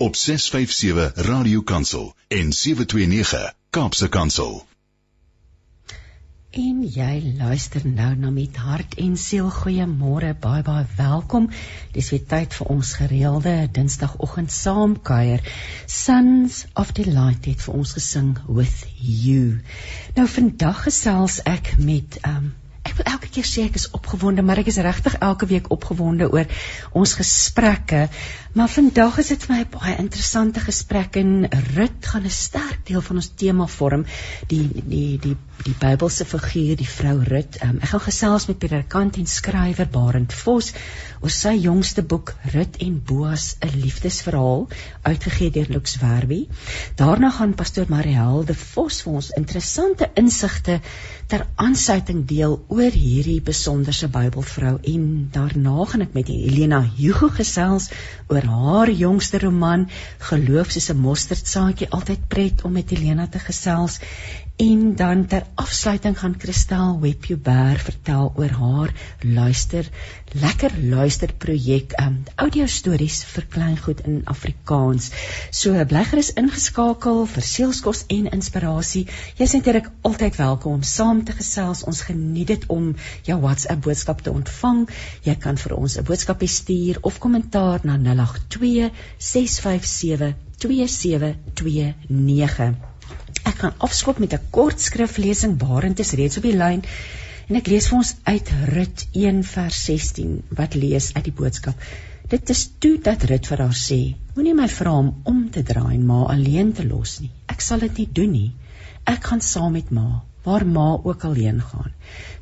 op 657 Radio Kansel en 729 Kaapse Kansel. En jy luister nou na met hart en siel goeiemôre baie baie welkom. Dis weer tyd vir ons gereelde Dinsdagoggend saamkuier. Sons of Delight het vir ons gesing with you. Nou vandag gesels ek met um ek wil elke keer sê ek is opgewonde, maar ek is regtig elke week opgewonde oor ons gesprekke. Maar vandag is dit vir my 'n baie interessante gesprek en Rut gaan 'n sterk deel van ons tema vorm, die die die die Bybelse figuur, die vrou Rut. Um, ek gaan gesels met predikant en skrywer Barend Vos oor sy jongste boek Rut en Boas, 'n liefdesverhaal, uitgegee deur Lux Werby. Daarna gaan pastoor Marielle de Vos vir ons interessante insigte ter aansluiting deel oor hierdie besonderse Bybelvrou en daarna gaan ek met Helena Hugo gesels oor haar jongste roman Geloof soos 'n mosterdsaadjie altyd pret om met Helena te gesels En dan ter afsluiting gaan Kristal Webjuber vertel oor haar luister lekker luister projek um audio stories vir kleingoed in Afrikaans. So bly gerus ingeskakel vir seelsorg en inspirasie. Jy's natuurlik altyd welkom om saam te gesels. Ons geniet dit om jou WhatsApp boodskap te ontvang. Jy kan vir ons 'n boodskapie stuur of kommentaar na 082 657 2729. Ek gaan afskop met 'n kort skriflesing Barend is reeds op die lyn en ek lees vir ons uit Rut 1 vers 16 wat lees uit die boodskap. Dit is toe dat Rut vir haar sê: Moenie my vra om om te draai en ma alleen te los nie. Ek sal dit nie doen nie. Ek gaan saam met ma waar ma ook alleen gaan.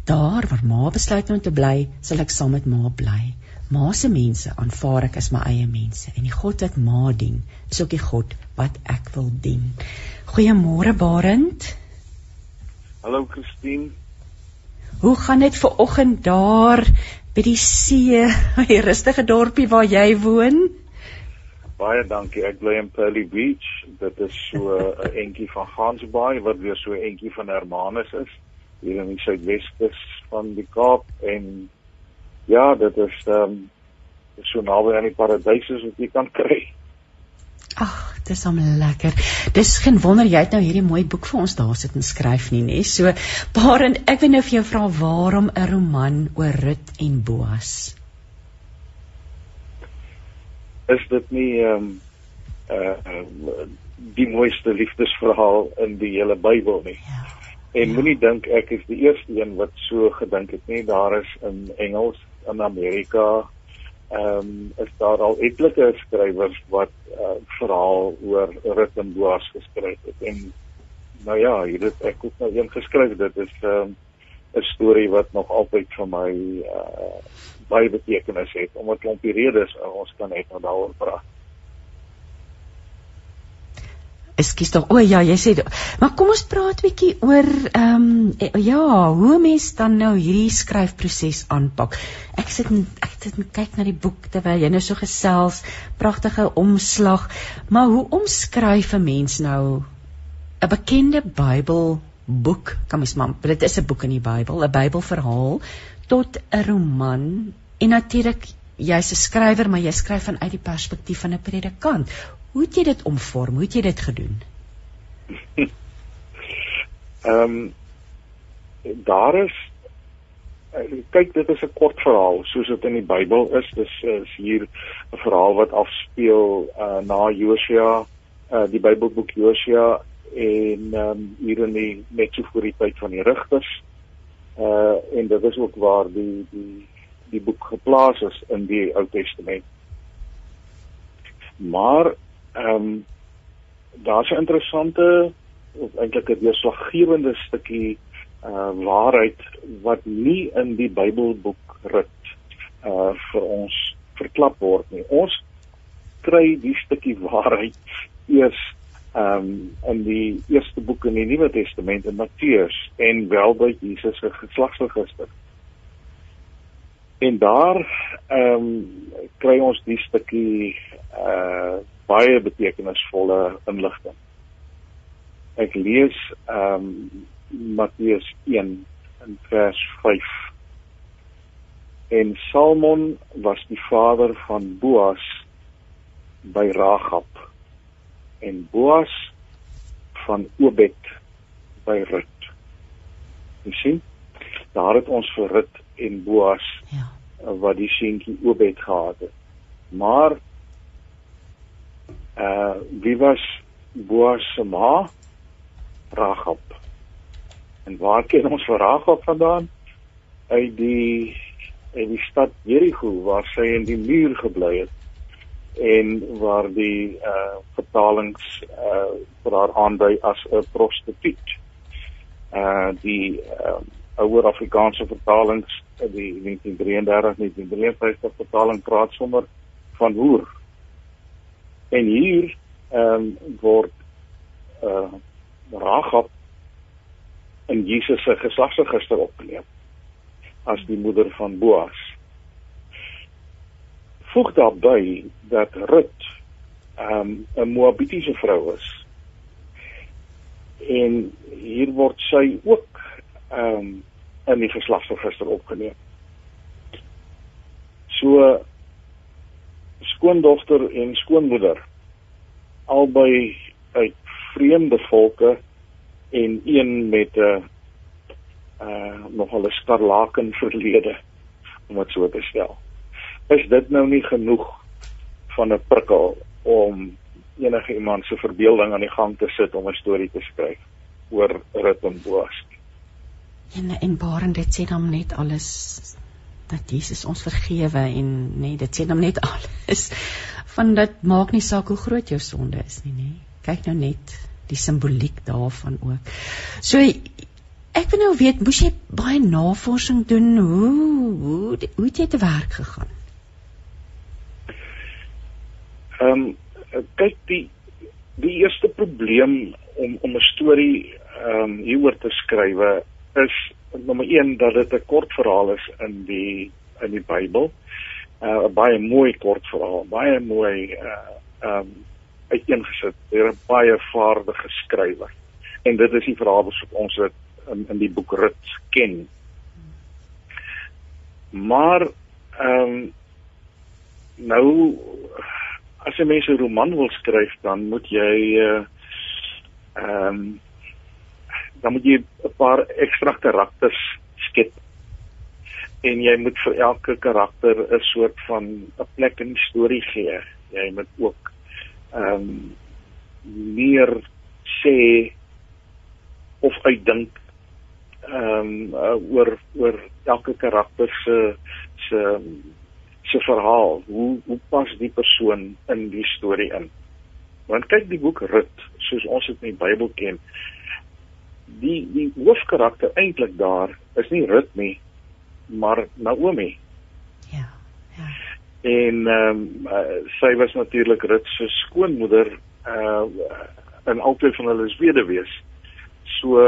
Daar waar ma besluit om te bly, sal ek saam met ma bly. Ma se mense aanvaar ek as my eie mense en die God wat ma dien, is ook die God wat ek wil dien. Goeiemôre Barend. Hallo Christine. Hoe gaan dit ver oggend daar by die see, die rustige dorpie waar jy woon? Baie dankie. Ek bly in Pearly Beach. Dit is so 'n entjie van Gansbaai wat weer so 'n entjie van Hermanus is hier in die suidweskus van die Kaap en ja, dit is ehm um, so naby aan die paradys as wat jy kan kry. Ag, dis hom lekker. Dis geen wonder jy het nou hierdie mooi boek vir ons daar sit en skryf nie, nê? So, Baren, ek wil nou vir jou vra waarom 'n roman oor Rut en Boas? Is dit nie ehm um, uh die mooiste liefdesverhaal in die hele Bybel nie? Ja. En ja. moenie dink ek is die eerste een wat so gedink het nie. Daar is in Engels in Amerika ehm um, is daar al etlike skrywers wat uh, verhaal oor Rut en Boas geskryf het en nou ja, hier het ek ook nou een geskryf dit is 'n um, storie wat nog altyd vir my uh, baie betekenis het omdat klompie redes ons kan net nou daaroor praat. Ekskuus tog. O ja, jy sê maar kom ons praat bietjie oor ehm um, ja, hoe mens dan nou hierdie skryfproses aanpak. Ek sit en ek sit en kyk na die boek terwyl jy nou so gesels, pragtige omslag. Maar hoe omskryf 'n mens nou 'n bekende Bybel boek? Kan mens maar, dit is 'n boek in die Bybel, 'n Bybelverhaal tot 'n roman en natuurlik jy's 'n skrywer, maar jy skryf vanuit die perspektief van 'n predikant. Hoe het jy dit omvorm? Hoe het jy dit gedoen? Ehm um, daar is eh, kyk dit is 'n kort verhaal soos dit in die Bybel is. Dis is hier 'n verhaal wat afspeel uh, na Josua, uh, die Bybelboek Josua en ehm um, hier in die net so voor die tyd van die rigters. Uh en dit is ook waar die die die boek geplaas is in die Ou Testament. Maar ehm um, daar's 'n interessante of eintlik 'n deurslaggewende stukkie uh waarheid wat nie in die Bybelboek Rut uh vir ons verklap word nie. Ons kry die stukkie waarheid eers ehm um, in die eerste boek in die Nuwe Testament in Matteus en wel by Jesus se geslagsregister. En daar ehm um, kry ons die stukkie uh baie betekenisvolle inligting. Ek lees ehm um, Matteus 1 in vers 5. En Salmon was die vader van Boas by Ragab en Boas van Obed by Rut. Jy sien? Daar het ons vir Rut en Boas ja wat die seentjie Obed gehad het. Maar uh wie was Boas se ma? Rahab. En waar ken ons vir Rahab vandaan? Uit die uit die stad Jerigo waar sy in die muur gebly het en waar die uh vertalings uh vir haar aandui as 'n prostituut. Uh die uh, ouer Afrikaanse vertalings die 1933 1953 vertaling praat sommer van hoer. En hier ehm um, word uh Rahab in Jesus se geslagsregister opgeneem as die moeder van Boas. Voeg daarby dat Rut ehm um, 'n Moabitiese vrou is. En hier word sy ook ehm um, in die geslagsregister opgeneem. So skoondogter en skoonmoeder albei uit vreemde volke en een met 'n uh nogal 'n skarlaken verlede om dit so te stel. Is dit nou nie genoeg van 'n prikkel om enige iemand se verbeelding aan die gang te sit om 'n storie te skryf oor Rut en Boas? En en Barend dit sê dan net alles dat Jesus ons vergewe en nê dit sê dan net alles. Van dit maak nie saak hoe groot jou sonde is nie nê kyk nou net die simboliek daarvan ook. So ek wil nou weet moes jy baie navorsing doen? Hoe hoe hoe het jy te werk gegaan? Ehm um, kyk die die eerste probleem om om 'n storie ehm um, hieroor te skryf is nommer 1 dat dit 'n kort verhaal is in die in die Bybel. Uh, 'n baie mooi kort verhaal, baie mooi uh um uiteengesit deur 'n baie vaardige skrywer. En dit is die verhaal wat ons dit in in die boek Rut ken. Maar ehm um, nou as jy mense 'n roman wil skryf, dan moet jy uh ehm um, dan moet jy 'n paar ekstra karakters skep. En jy moet vir elke karakter 'n soort van 'n plek in die storie gee. Jy moet ook ehm um, meer sê of uitdink ehm um, uh, oor oor elke karakter se se se verhaal. Hoe hoe pas die persoon in die storie in? Want kyk die boek Rut, soos ons dit in die Bybel ken, die die hoofkarakter eintlik daar is nie Rut nie, maar Naomi. Ja. Ja. En ehm um, uh, sy was natuurlik Rut se skoonmoeder uh in albei van hulle is weduwees. So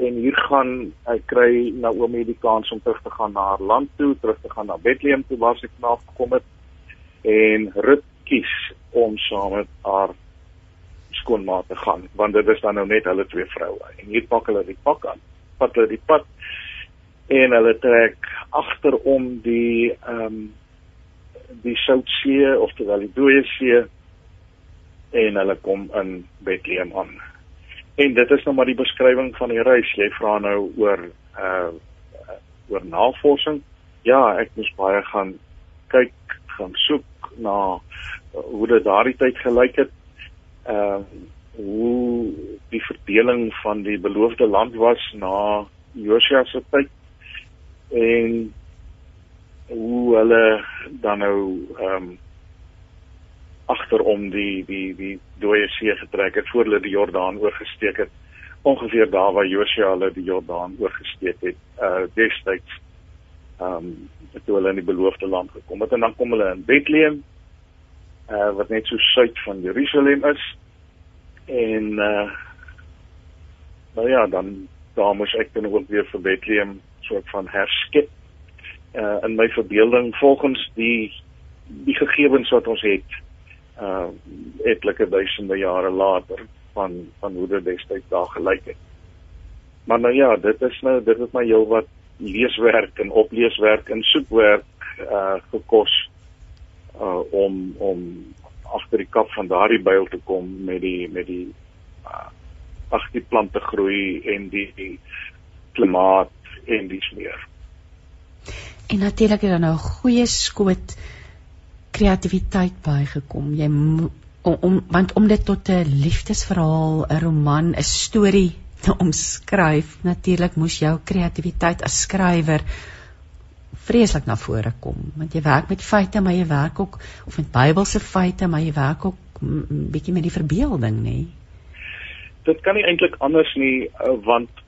en hier gaan hy kry Naomi die kans om terug te gaan na haar land toe, terug te gaan na Bethlehem toe waar sy knaap gekom het en Rut kies om saam met haar skoonma te gaan want dit is dan nou net hulle twee vroue. En hier pak hulle die pak aan pat hulle die pad en hulle trek agterom die ehm um, die Soutsee of terwyl die Dooie See en hulle kom in Bethlehem aan. En dit is nou maar die beskrywing van die reis. Jy vra nou oor uh oor navorsing. Ja ek moes baie gaan kyk gaan soek na hoe dit daardie tyd gelyk het uh, hoe die verdeling van die beloofde land was na Josia se tyd en hoe hulle dan nou ehm um, agterom die die die dooie see getrek het voor hulle die Jordaan oorgesteek het ongeveer daar waar Josia hulle die Jordaan oorgesteek het uh destyds ehm um, toe hulle in die beloofde land gekom het. En dan kom hulle in Bethlehem uh, wat net so suid van Jerusalem is en uh, nou ja dan daar moes ek dan ook weer vir Bethlehem soort van herskep uh, in my verbeelding volgens die die gegevens wat ons het uh etlike duisende jare later van van hoe dit destyds daar gelyk het. Maar nou ja, dit is nou dit het my heelwat leeswerk en opleeswerk en soekwerk uh gekos uh om om agter die kap van daardie byl te kom met die met die uh, ag die plante groei en die, die klimaat en dis meer. En natuurlik het dan nou goeie skoot kreatiwiteit bygekom. Jy om, om want om dit tot 'n liefdesverhaal, 'n roman, 'n storie te omskryf, natuurlik moes jou kreatiwiteit as skrywer vreeslik na vore kom. Want jy werk met feite maar jy werk ook of met Bybelse feite maar jy werk ook bietjie met die verbeelding nê? Dit kan nie eintlik anders nie uh, want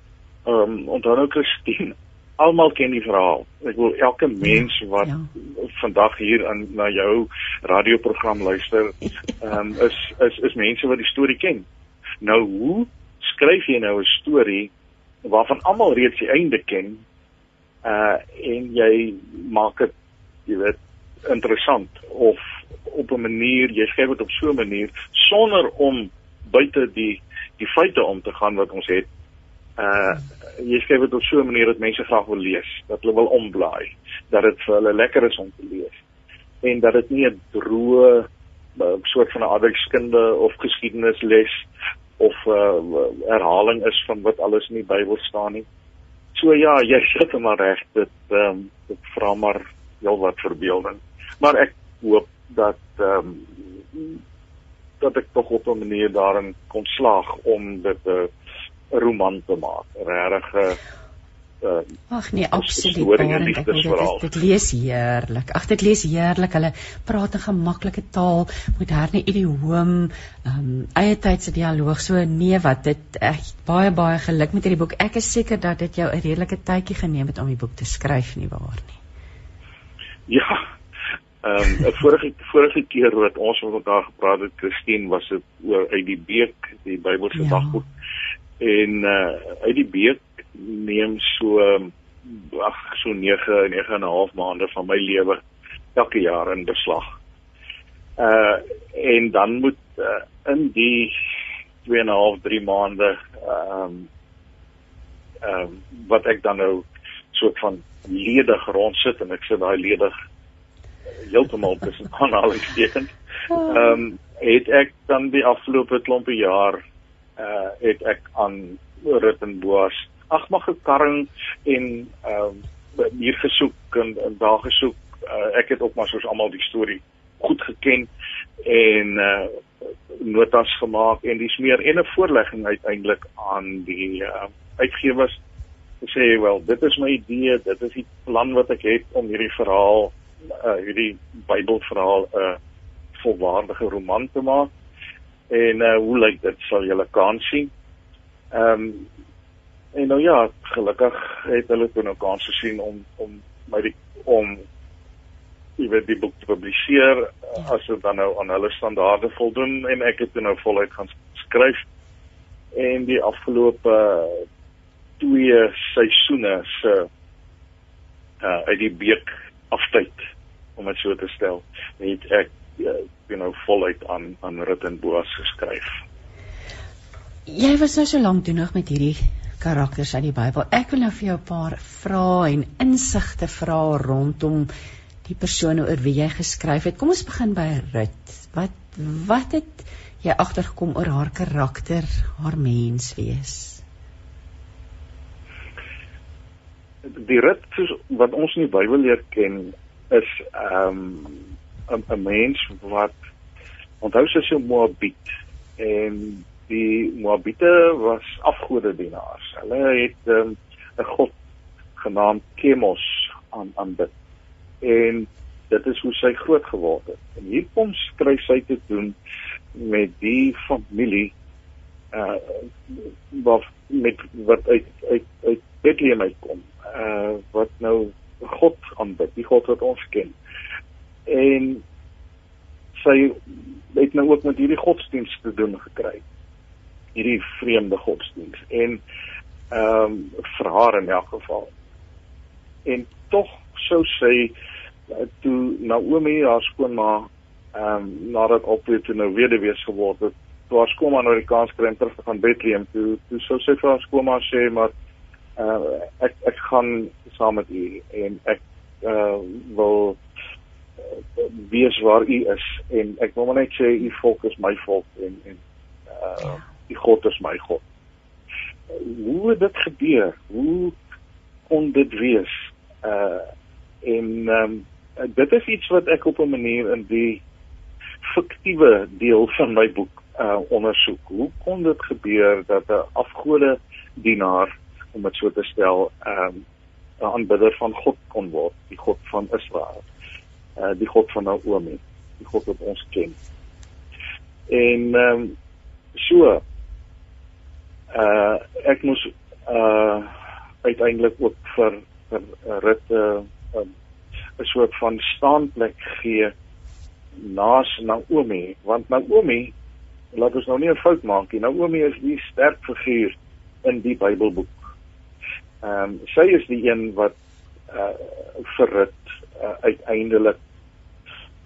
ehm um, onthou nou Christine almal ken die verhaal. Ek wil elke ja, mens wat ja. vandag hier aan na jou radioprogram luister ehm um, is is is mense wat die storie ken. Nou hoe skryf jy nou 'n storie waarvan almal reeds die einde ken uh en jy maak dit jy weet interessant of op 'n manier jy skryf dit op so 'n manier sonder om buite die die feite om te gaan wat ons het uh jy skryf dit op so 'n manier dat mense graag wil lees dat hulle wil omblaai dat dit vir hulle lekker is om te lees en dat dit nie 'n droë uh, soort van 'n adelskunde of geskiedenisles of uh, herhaling is van wat alles in die Bybel staan nie So ja, jy sit hom maar reg. Dit ehm um, dit vra maar heelwat verbeelding. Maar ek hoop dat ehm um, dat ek tog op 'n manier daarin kon slaag om dit 'n uh, roman te maak. Regtig 'n uh, Ag nee, absoluut. Dit, dit lees heerlik. Ag dit lees heerlik. Hulle praat 'n gemaklike taal, moderne idioom, ehm um, eie tydse dialoog. So nee, wat dit ek baie baie geluk met hierdie boek. Ek is seker dat dit jou 'n redelike tydjie geneem het om die boek te skryf nie waar nie. Ja. Ehm um, vorige vorige keer wat ons met mekaar gepraat het, Christine, was dit oor uit die beek, die Bybelse ja. dagboek. En uh uit die beek neem so ag so 9 9 en 'n half maande van my lewe elke jaar in beslag. Uh en dan moet uh, in die 2 en 'n half 3 maande ehm um, ehm um, wat ek dan nou soort van ledig rondsit en ek sit daai ledig heeltemal tussen aanhalingstekens. Ehm um, het ek dan die afgelope klompe jaar uh het ek aan Rittenboas ag maar gekarring en ehm uh, hier gesoek en, en daar gesoek. Uh, ek het ook maar soos almal die storie goed geken en uh notas gemaak en dis meer en 'n voorlegging uiteindelik aan die uh, uitgewers. Sê wel dit is my idee dit is die plan wat ek het om hierdie verhaal uh hierdie Bybelverhaal 'n uh, volwaardige roman te maak. En uh hoe lyk dit? Sal julle kan sien. Ehm um, En nou ja, gelukkig het hulle toe nou kans gesien om om my die om jy weet die boek te publiseer ja. as dit dan nou aan hulle standaarde voldoen en ek het nou voluit gaan skryf en die afgelope twee seisoene se uh uit die beek aftyd om dit so te stel het ek uh, you know voluit aan aan Rit en Boas geskryf. Jy was nou so lank toe nog met hierdie karakters uit die Bybel. Ek wil nou vir jou 'n paar vrae en insigte vra rondom die persone oor wie jy geskryf het. Kom ons begin by Rut. Wat wat het jy agtergekom oor haar karakter, haar menswees? Die Rut wat ons in die Bybel leer ken is ehm um, 'n mens wat onthou sy is 'n Moabit en die Moabite was afgodedienaars. Hulle het ehm, 'n um, god genaamd Chemos aan aanbid. En dit is hoe sy groot geword het. En hier kom skryf sy te doen met die familie uh wat met wat uit uit uit Bethlehem uitkom. Uh wat nou God aanbid, die God wat ons ken. En sy het nou ook met hierdie godsdienst te doen gekry hierdie vreemde godsdiens en ehm um, vir haar in elk geval. En tog sou sy uh, toe Naomi haar skoonma ehm um, nadat opwee toe nou weduwees geword het, toe haar skoonma nou die kans kry om terug te gaan Bethlehem toe, toe sou sy vir haar skoonma sê maar uh, ek ek gaan saam met u en ek uh, wil wees waar u is en ek wil maar net sê u volk is my volk en en uh die God is my God. Hoe het dit gebeur? Hoe kon dit wees? Uh en um dit is iets wat ek op 'n manier in die fiktiewe deel van my boek uh ondersoek. Hoe kon dit gebeur dat 'n afgode dienaar om dit so te stel um 'n aanbidder van God kon word, die God van Israel. Uh die God van Naomi, die God wat ons ken. En ehm um, so uh ek moes uh uiteindelik ook vir vir rit 'n uh, 'n soort van staanplek gee naas Naomi want Naomi laat ons nou nie 'n fout maak nie Naomi is die sterk figuur in die Bybelboek. Ehm um, sy is die een wat uh vir rit uh, uiteindelik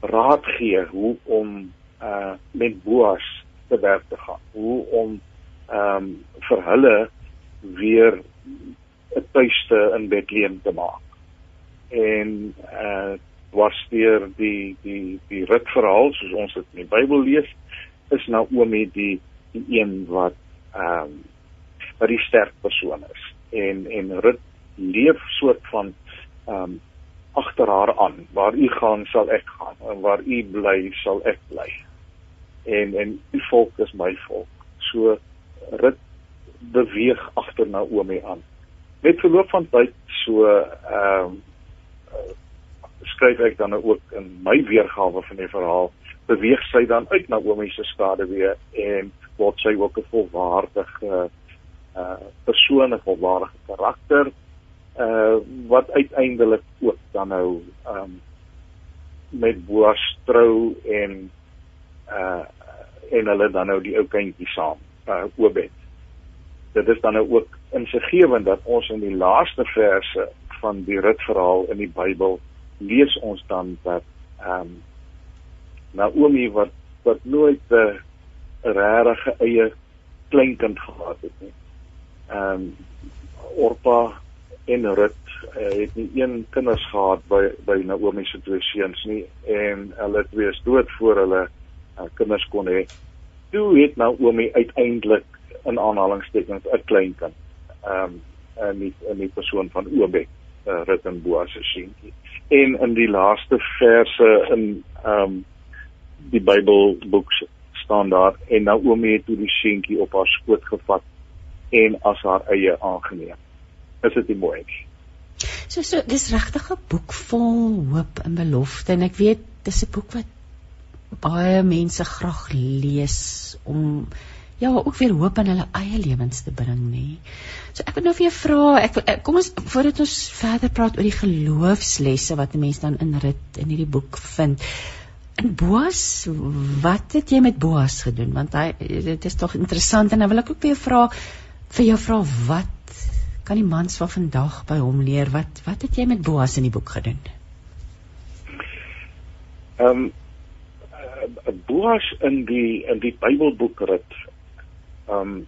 raad gee hoe om uh met Boas te werk te gaan. Hoe om ehm um, vir hulle weer 'n tuiste in Bethlehem te maak. En uh was deur die die die ritverhaal soos ons dit in die Bybel lees, is Naomi die die een wat ehm um, wat die sterk persoon is. En en Rut leef soort van ehm um, agter haar aan. Waar u gaan, sal ek gaan en waar u bly, sal ek bly. En en u volk is my volk. So rit beweeg agter Naomi aan. Met verloop van tyd so ehm um, skryf ek dan ook in my weergawe van die verhaal beweeg sy dan uit Naomi se skade weer en word sy ook 'n volwaardige uh persoon 'n volwaardige karakter uh wat uiteindelik ook dan nou ehm um, met Boas trou en uh en hulle dan nou die ou kindjie saam uh Obed. Dit is dan nou ook insiggewend dat ons in die laaste verse van die ritverhaal in die Bybel lees ons dan dat ehm um, Naomi wat wat nooit 'n regte eie kleinkind gehad het nie. Ehm um, Orpa en Rut uh, het nie een kinders gehad by by Naomi se twee seuns nie en hulle twee is dood voor hulle uh, kinders kon hê toe het Naomi uiteindelik in aanhalingstekens 'n klein kind. Ehm um, en nie in die persoon van Obed, uh, Rut en Boas se seentjie. En in die laaste verse in ehm um, die Bybelboek staan daar en Naomi het toe die seentjie op haar skoot gevat en as haar eie aangeneem. Is dit nie mooi nie? So so dis regtig 'n boek vol hoop en belofte en ek weet dis 'n boek wat baie mense graag lees om ja ook weer hoop in hulle eie lewens te bring nê. So ek wil nou vir jou vra, ek, ek kom ons voordat ons verder praat oor die geloofslesse wat 'n mens dan in rit in hierdie boek vind. En Boas, wat het jy met Boas gedoen? Want hy dit is tog interessant en nou wil ek ook weer vra vir jou vra wat kan die mans van vandag by hom leer? Wat wat het jy met Boas in die boek gedoen? Ehm um, Boas in die in die Bybelboek rit ehm um,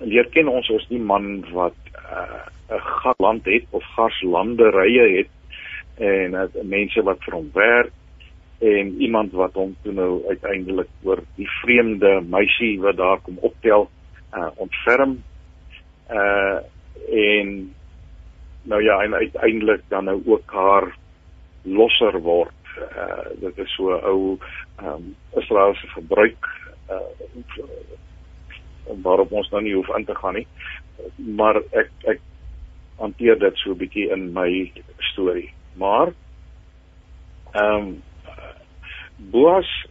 leer ken ons as die man wat uh, 'n uh, gasland het of gaslanderye het en uh, mense wat vir hom werk en iemand wat hom toe nou uiteindelik oor die vreemde meisie wat daar kom optel uh, ontferm. Uh en nou ja en uiteindelik dan nou ook haar losser word uh dit is so ou ehm um, Israeliese gebruik uh waarop ons nou nie hoef in te gaan nie maar ek ek hanteer dit so 'n bietjie in my storie maar ehm um, Boas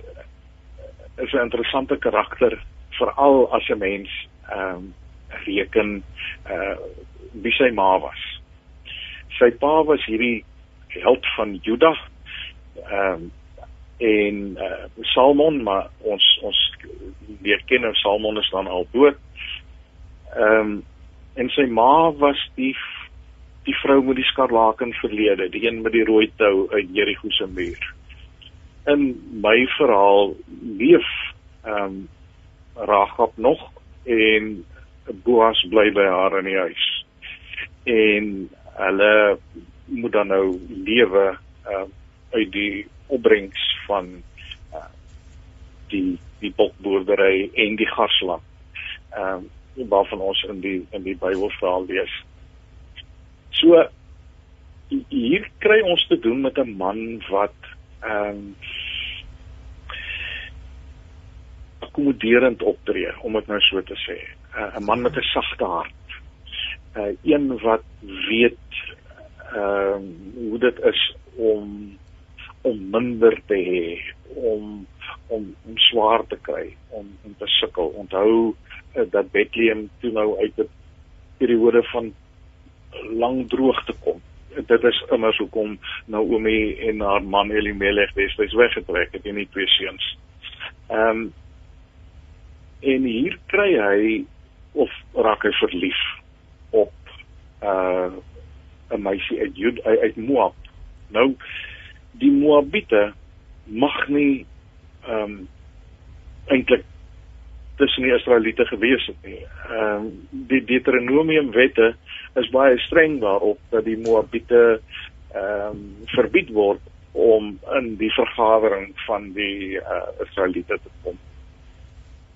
is 'n interessante karakter veral as 'n mens ehm um, reken uh wie sy ma was. Sy pa was hierdie held van Juda ehm um, en uh, Salmon maar ons ons leer ken of Salmon is dan al dood. Ehm um, en sy ma was die die vrou met die skarlaken verlede, die een met die rooi tou uit Jerigo se muur. In my verhaal leef ehm um, Ragab nog en Boas bly by haar in die huis. En hulle moet dan nou lewe uh, uit die opbrengs van uh, die die bokboerdery en die garsland. Ehm um, waarvan ons in die in die Bybelverhaal lees. So hier kry ons te doen met 'n man wat ehm um, akkommoderend optree om dit nou so te sê. Uh, 'n Man met 'n sagte hart. 'n uh, Een wat weet ehm um, hoe dit is om om minder te hê, om om om swaar te kry, om om te sukkel. Onthou uh, dat Bethlehem toe nou uit 'n periode van lang droogte kom. Dit is immers hoekom Naomi en haar man Elimelech destyds weggetrek het en die twee seuns. Ehm um, en hier kry hy of raak hy verlief op uh, 'n meisie uit Jud uit Moab. Nou die Moabiete mag nie ehm um, eintlik tussen die Israeliete gewees het nie. Ehm um, die Deuteronomium wette is baie streng daarop dat die Moabiete ehm um, verbied word om in die vergadering van die uh, Israeliete te kom.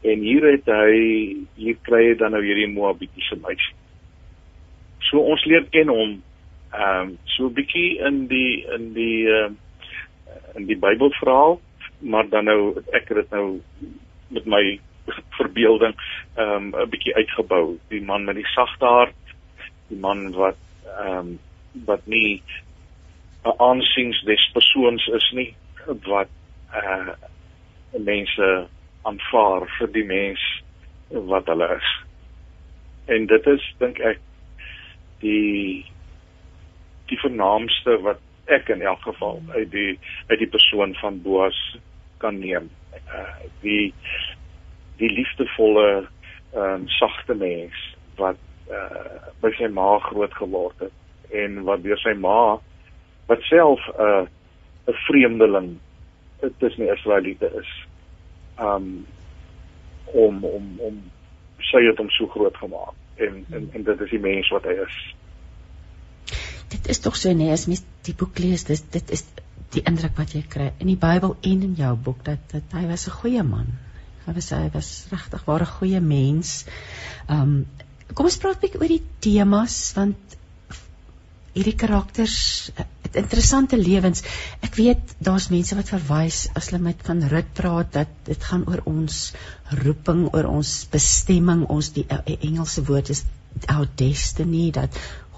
En hier het hy hier kry hy dan nou hierdie Moabitiese meisie. So ons leer ken hom ehm um, so 'n bietjie in die in die ehm uh, in die Bybelverhaal, maar dan nou ek het dit nou met my verbeelding ehm um, 'n bietjie uitgebou. Die man met die sagte hart, die man wat ehm um, wat nie 'n aansiens des persoons is nie, wat eh uh, mense aanvaar vir die mens wat hulle is. En dit is dink ek die die vernaamste wat ek in elk geval uit die uit die persoon van Boas kan neem. Uh, die die liefdevolle ehm um, sagte mens wat uh, by sy ma groot geword het en wat deur sy ma wat self 'n uh, 'n vreemdeling tussen die Israeliete is um om om om sy het hom so groot gemaak en en en dit is die mens wat hy is. Dit is tog so nee as mens die boek lees dis dit is die indruk wat jy kry in die Bybel en in jou boek dat dat hy was 'n goeie man. Hy was hy was regtig waar 'n goeie mens. Um kom ons praat 'n bietjie oor die temas want hierdie karakters het interessante lewens. Ek weet daar's mense wat verwys as hulle met van Rut praat dat dit gaan oor ons roeping, oor ons bestemming, ons die, die Engelse woord is our destiny dat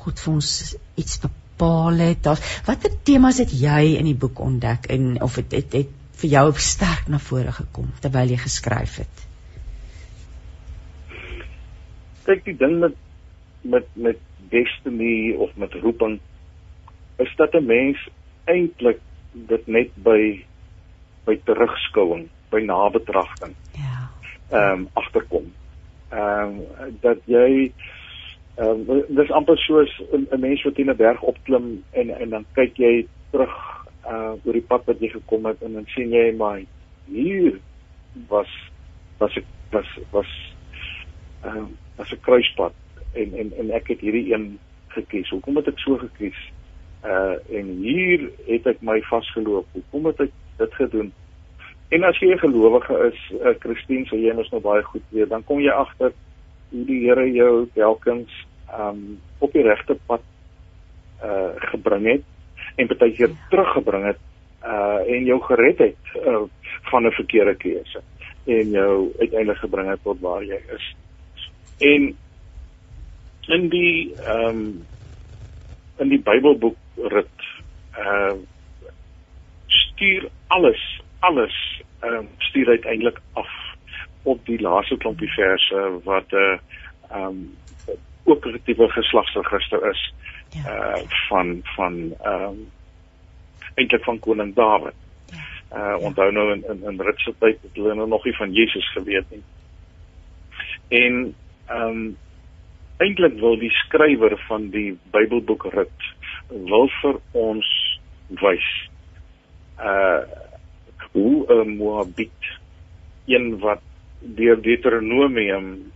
God vir ons iets bepaal het. Daar watter temas het jy in die boek ontdek en of het, het, het vir jou sterk na vore gekom terwyl jy geskryf het? Kyk, die ding met met met destiny of met roeping is dat 'n mens eintlik dit net by by terugskouing, by nabetragting. Ja. Ehm um, agterkom. Ehm um, dat jy ehm um, dis amper soos 'n mens wat in 'n berg opklim en en dan kyk jy terug uh oor die pad wat jy gekom het en dan sien jy maar hier was was ek was was ehm um, was 'n kruispunt en en en ek het hierdie een gekies. Hoekom het ek so gekies? Uh en hier het ek my vasgeloop. Hoekom het ek dit gedoen? En as jy 'n gelowige is, 'n uh, Christen, sou jy mos nou baie goed weet, dan kom jy agter hoe die Here jou telkens um op die regte pad uh gebring het en baie keer teruggebring het uh en jou gered het uh, van 'n verkeerde keuse en jou uiteindelik gebring het tot waar jy is. En in die ehm um, in die Bybelboek rit uh stuur alles alles ehm um, stuur uiteindelik af op die laaste klompie verse wat 'n uh, ehm um, tipe geslagsregister is ja. uh van van ehm um, eintlik van koning Dawid. Ja. Uh onthou nou in in, in Ritse tyd het hulle nou nog nie van Jesus geweet nie. En ehm um, eintlik wil die skrywer van die Bybelboek Rut wil vir ons wys uh hoe 'n Moabit een wat deur Deuteronomium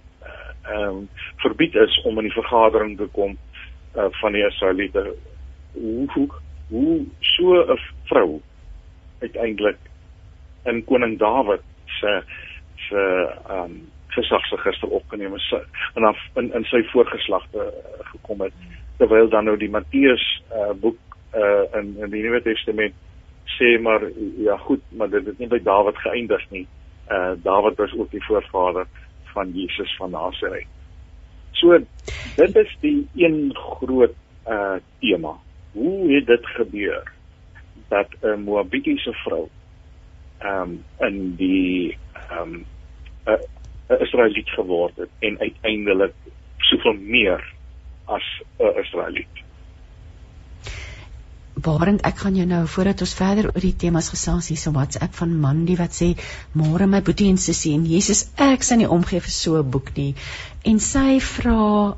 ehm uh, verbied is om in die vergadering te kom uh, van die Israeliete. Hoe hoe hoe so 'n vrou uiteindelik in koning Dawid se se ehm um, gesagsregister opgeneem is en dan in in sy voorgeslagte uh, gekom het. Terwyl dan nou die Matteus uh, boek uh, in in die Nuwe Testament sê maar ja goed maar dit het nie by Dawid geëindig nie. Uh Dawid was ook die voorvader van Jesus van Nasaret. So dit is die een groot uh tema. Hoe het dit gebeur dat 'n Moabitiese vrou ehm um, in die ehm um, 'n Israeliet geword het en uiteindelik soveel meer as 'n Israeliet? Barend, ek gaan jou nou voordat ons verder oor die temas gesels hier so WhatsApp van Mandy wat sê môre my boetie en sussie en Jesus ek sien nie omgee vir so 'n boek nie. En sy vra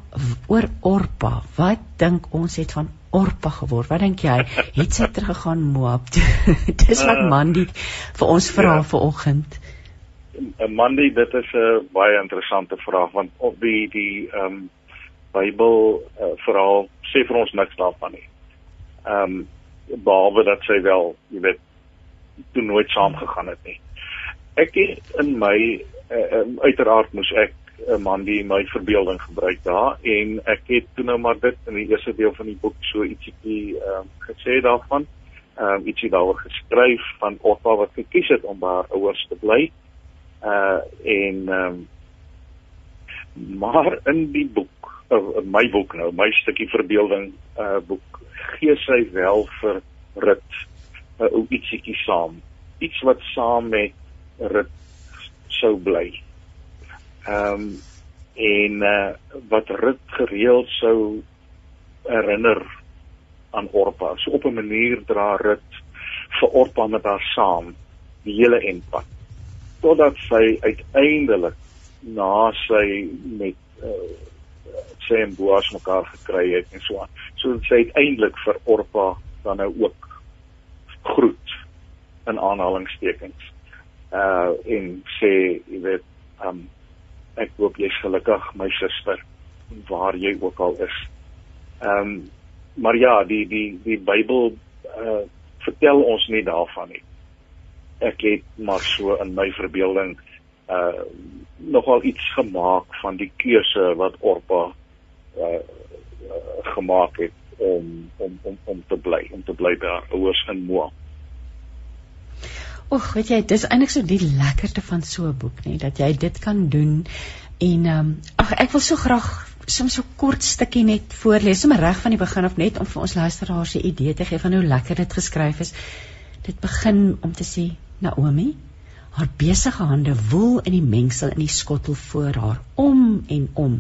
oor Orpa. Wat dink ons het van Orpa geword? Wat dink jy? Het sy teruggegaan Moab? Dis wat ah. Mandy vir ons vra ja. vanoggend. Mandy, dit is 'n baie interessante vraag want op die die ehm um, Bybel uh, verhaal sê vir ons niks daarvan nie. Ehm um, behalwe dat sy wel, jy weet, toe nooit saam gegaan het nie. Ek het in my uh, um, uiteraard moes ek 'n uh, man die my verbeelding gebruik daar en ek het toe nou maar dit in die eerste deel van die boek so ietsiekie ehm um, gesê daarvan. Ehm um, ietsie daaroor geskryf van Otto wat gekies het om by haar ouers te bly. Uh en ehm um, maar in die boek, uh, in my boek nou, my stukkie verbeelding uh boek gee sy wel vir Rut 'n uh, ou ietsiekie saam. Iets wat saam met Rut sou bly. Ehm um, en uh, wat Rut gereeld sou herinner aan Orpa. So op 'n manier dra Rut vir Orpa met haar saam die hele enpad. Totdat sy uiteindelik na sy met uh, sy en Boas mekaar gekry het en so aan. So sy uiteindelik vir Orpa dan nou ook groet in aanhalingstekens. Uh en sê jy weet um ek hoop jy's gelukkig my suster waar jy ook al is. Um maar ja, die die die Bybel uh vertel ons nie daarvan nie. Ek het maar so in my verbeelding uh nogal iets gemaak van die keuse wat Orpa uh, uh gemaak het om om om om te bly, om te bly by haar ouers in Moab. Och, weet jy, dis eintlik so die lekkerte van so 'n boek, nê, dat jy dit kan doen en ehm um, ag ek wil so graag soms so kort stukkie net voorlees, sommer reg van die begin af net om vir ons luisteraars 'n idee te gee van hoe lekker dit geskryf is. Dit begin om te sê Naomi Haar besige hande woel in die mengsel in die skottel voor haar om en om.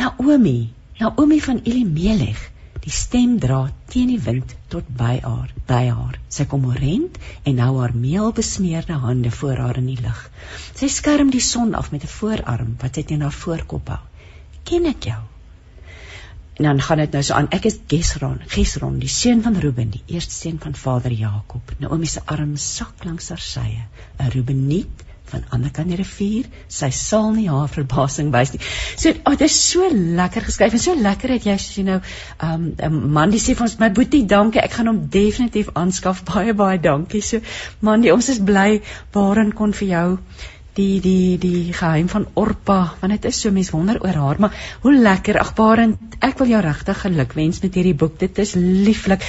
Naomi, Naomi van Elimelech, die stem dra teen die wind tot by haar by haar. Sy kom rent en nou haar meel besmeerde hande voor haar in die lug. Sy skerm die son af met 'n voorarm wat sy teen haar voorkop hou. Ken ek jou en dan gaan dit nou so aan ek is Gesron Gesron die seun van Reuben die eerste seun van vader Jakob Naomi se arm sak langs haar sye 'n Reubeniet van ander kant die rivier, sy sal nie haar verbasing wys nie. So, oh, dit is so lekker geskryf en so lekker het jy as jy nou um 'n man die sê vir ons my boetie, dankie, ek gaan hom definitief aanskaf. Baie baie dankie. So, man, die, ons is bly waarin kon vir jou die die die geheim van Orpa want dit is so mense wonder oor haar maar hoe lekker agbarend ek wil jou regtig gelukwens met hierdie boek dit is lieflik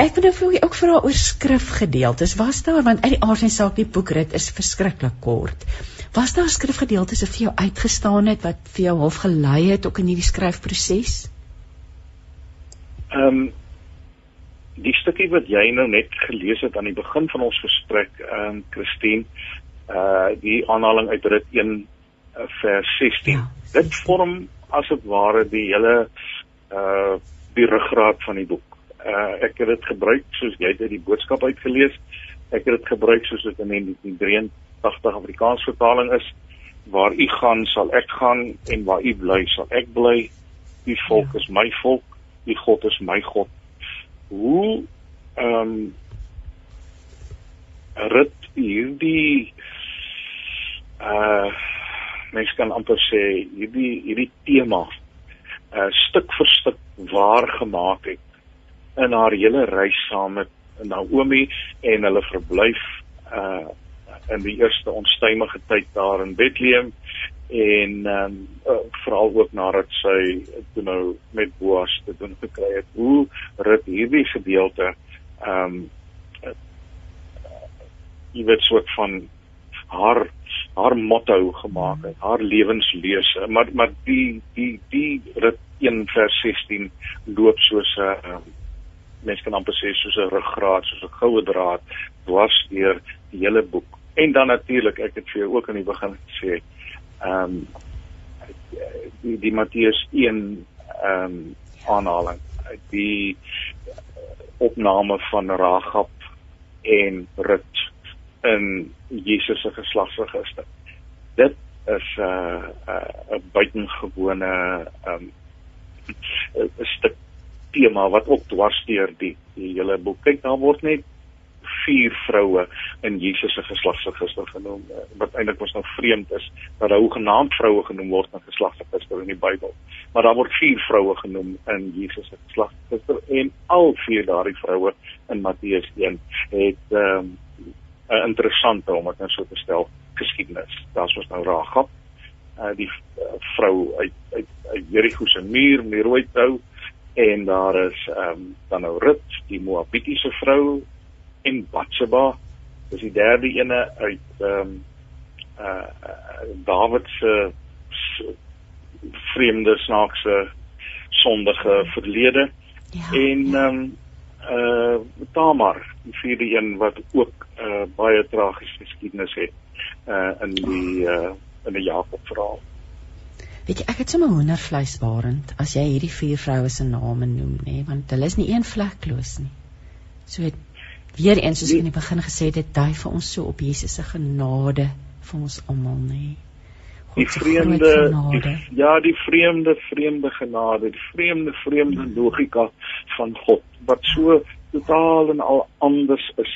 Ek wil nou vir ook vra oor skrifgedeeltes. Was daar want uit die aard en saak die boekrit is verskriklik kort. Was daar skrifgedeeltes wat vir jou uitgestaan het wat vir jou half gelei het ook in hierdie skryfproses? Ehm um, die stukkie wat jy nou net gelees het aan die begin van ons gesprek, ehm um, Christine, uh die aanhaling uit Rit 1 uh, vers 16. Ja. Dit vorm as dit ware die hele uh die ruggraat van die boek uh, ek het dit gebruik soos jy dit die boodskap uitgelees. Ek het dit gebruik soos dit in die 83 Afrikaans vertaling is waar u gaan sal ek gaan en waar u bly sal ek bly. U volk ja. is my volk, u God is my God. Hoe ehm um, rit hierdie uh mens kan amper sê hierdie hierdie tema uh stuk vir stuk waar gemaak het in haar hele reis saam met Naomi en hulle verblyf uh in die eerste onstuimige tyd daar in Bethlehem en ehm um, uh, veral ook nadat sy toe nou met Boas te doen gekry het. Hoe rit hierdie gedeelte ehm um, uh, jy weet soort van haar haar motto gemaak het, haar lewenslese. Maar maar die die die rit 1 vers 16 loop soos 'n uh, mens kan amper sê soos 'n ruggraat, soos 'n goue draad dwars deur die hele boek. En dan natuurlik, ek het vir jou ook aan die begin gesê, ehm um, die die Matteus 1 ehm um, aanhaling, die opname van Ragab en Rut in Jesus se geslagsregister. Dit is 'n uh, 'n uh, buitengewone um stuk tema wat ook dwarsteer die die hele boek. Kyk, daar word net vier vroue in Jesus se geslagsregister genoem uh, wat eintlik mos nou vreemd is dat daar hoegenaamd vroue genoem word in geslagsregister in die Bybel. Maar daar word vier vroue genoem in Jesus se geslagsregister en al vier daardie vroue in Matteus 1 het ehm um, 'n interessante om dit nou so te stel geskiedenis. Daar's ons nou Ragab, uh, die uh, vrou uit uit, uit Jerigo se muur, die rooi trou en daar is ehm um, dan nou Rut, die Moabitiese vrou en Batseba, dis die derde ene uit ehm um, uh, uh Dawid se vreemde snaakse sondige verlede. Ja, en ehm um, uh Tamar, die vierde een wat ook uh baie tragiese geskiedenis het uh in die uh in die Jakob verhaal. Weet jy, ek het sommer hoendervleisbarend as jy hierdie vier vroue se name noem, nê, nee, want hulle is nie een vlekloos nie. So het weer eens soos ek in die begin gesê het, dit dui vir ons so op Jesus se genade vir ons almal, nê. Nee. Die vreemde die, ja, die vreemde vreemde genade, die vreemde vreemde logika van God wat so totaal en al anders is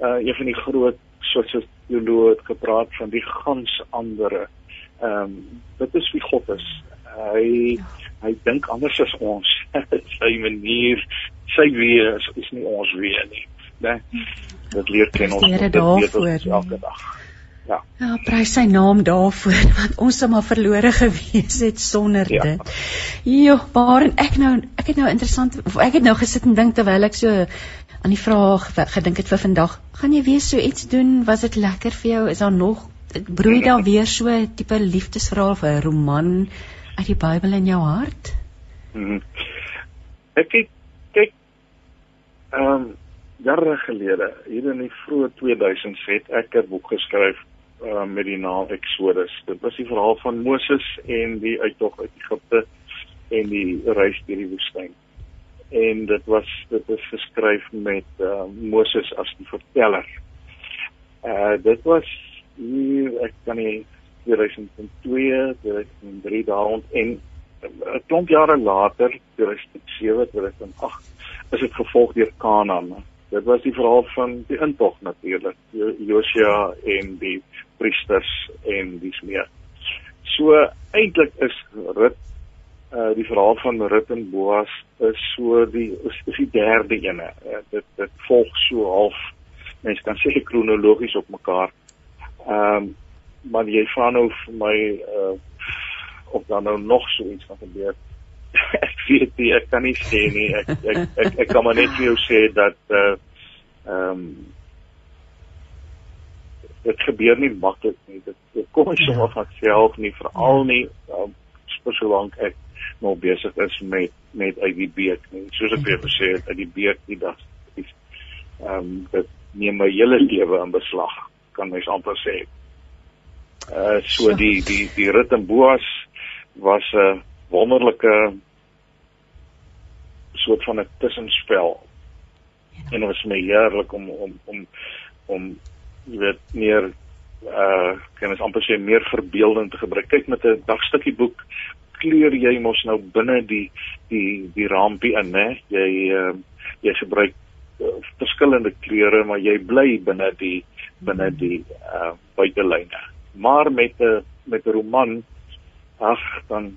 uh een van die groot soos Jolo het gepraat van die gans andere. Ehm um, dit is wie God is. Hy ja. hy dink anders as ons. sy manier, sy wees is, is nie ons wees nie, né? Dit leer ken ons dit elke dag. Ja. Ja, prys sy naam daarvoor want ons sou maar verlore gewees het sonder ja. dit. Jo, waar en ek nou ek het nou interessant ek het nou gesit en dink terwyl ek so aan die vraag gedink het vir vandag. Gaan jy weer so iets doen? Was dit lekker vir jou? Is daar nog broei daar weer so 'n tipe liefdesverhaal of 'n roman uit die Bybel in jou hart? Mm -hmm. Ek kyk kyk ehm um, jare gelede, hier in die vroeë 2000s het ek 'n boek geskryf uh, met die naam Exodus. Dit was die verhaal van Moses en die uittog uit Egipte en die reis deur die woestyn en dit was dit is geskryf met uh, Moses as die verteller. Uh dit was hier ek kan nie 2002, 2003 daaroond en 'n klomp jare later, 2007, 2008 is dit gevolg deur Kanaan. Dit was die verhaal van die intog natuurlik, Josia en die priesters en dis meer. So eintlik is Rut uh die verhaal van Rut en Boas is so die is, is die derde ene. Uh, dit dit volg so half mense kan sê kronologies op mekaar. Ehm um, maar jy vra nou vir my uh of dan nou nog so iets gaan gebeur. Ek weet nie, ek kan nie sê nie. Ek ek ek, ek kan maar net vir jou sê dat uh ehm um, dit gebeur nie maklik nie. Dit, dit kom nie sommer van self nie, veral nie um, vir so lank ek nog besig is met met uit die beek nie. Soos ek weer gesê het, uit die beek die dag is ehm um, dit neem my hele lewe in beslag, kan mens amper sê. Uh so die die die rit en Boas was 'n wonderlike soort van 'n tussenspel. En dit was my heerlik om om om om jy weet meer uh kan ons amper sê meer verbeelding te gebruik. Kyk met 'n dagstukkie boek kleur jy mos nou binne die die die rampie in, né? Jy uh, jy gebruik uh, verskillende kleure, maar jy bly binne die binne die uh, buitelyne. Maar met 'n met 'n roman ag dan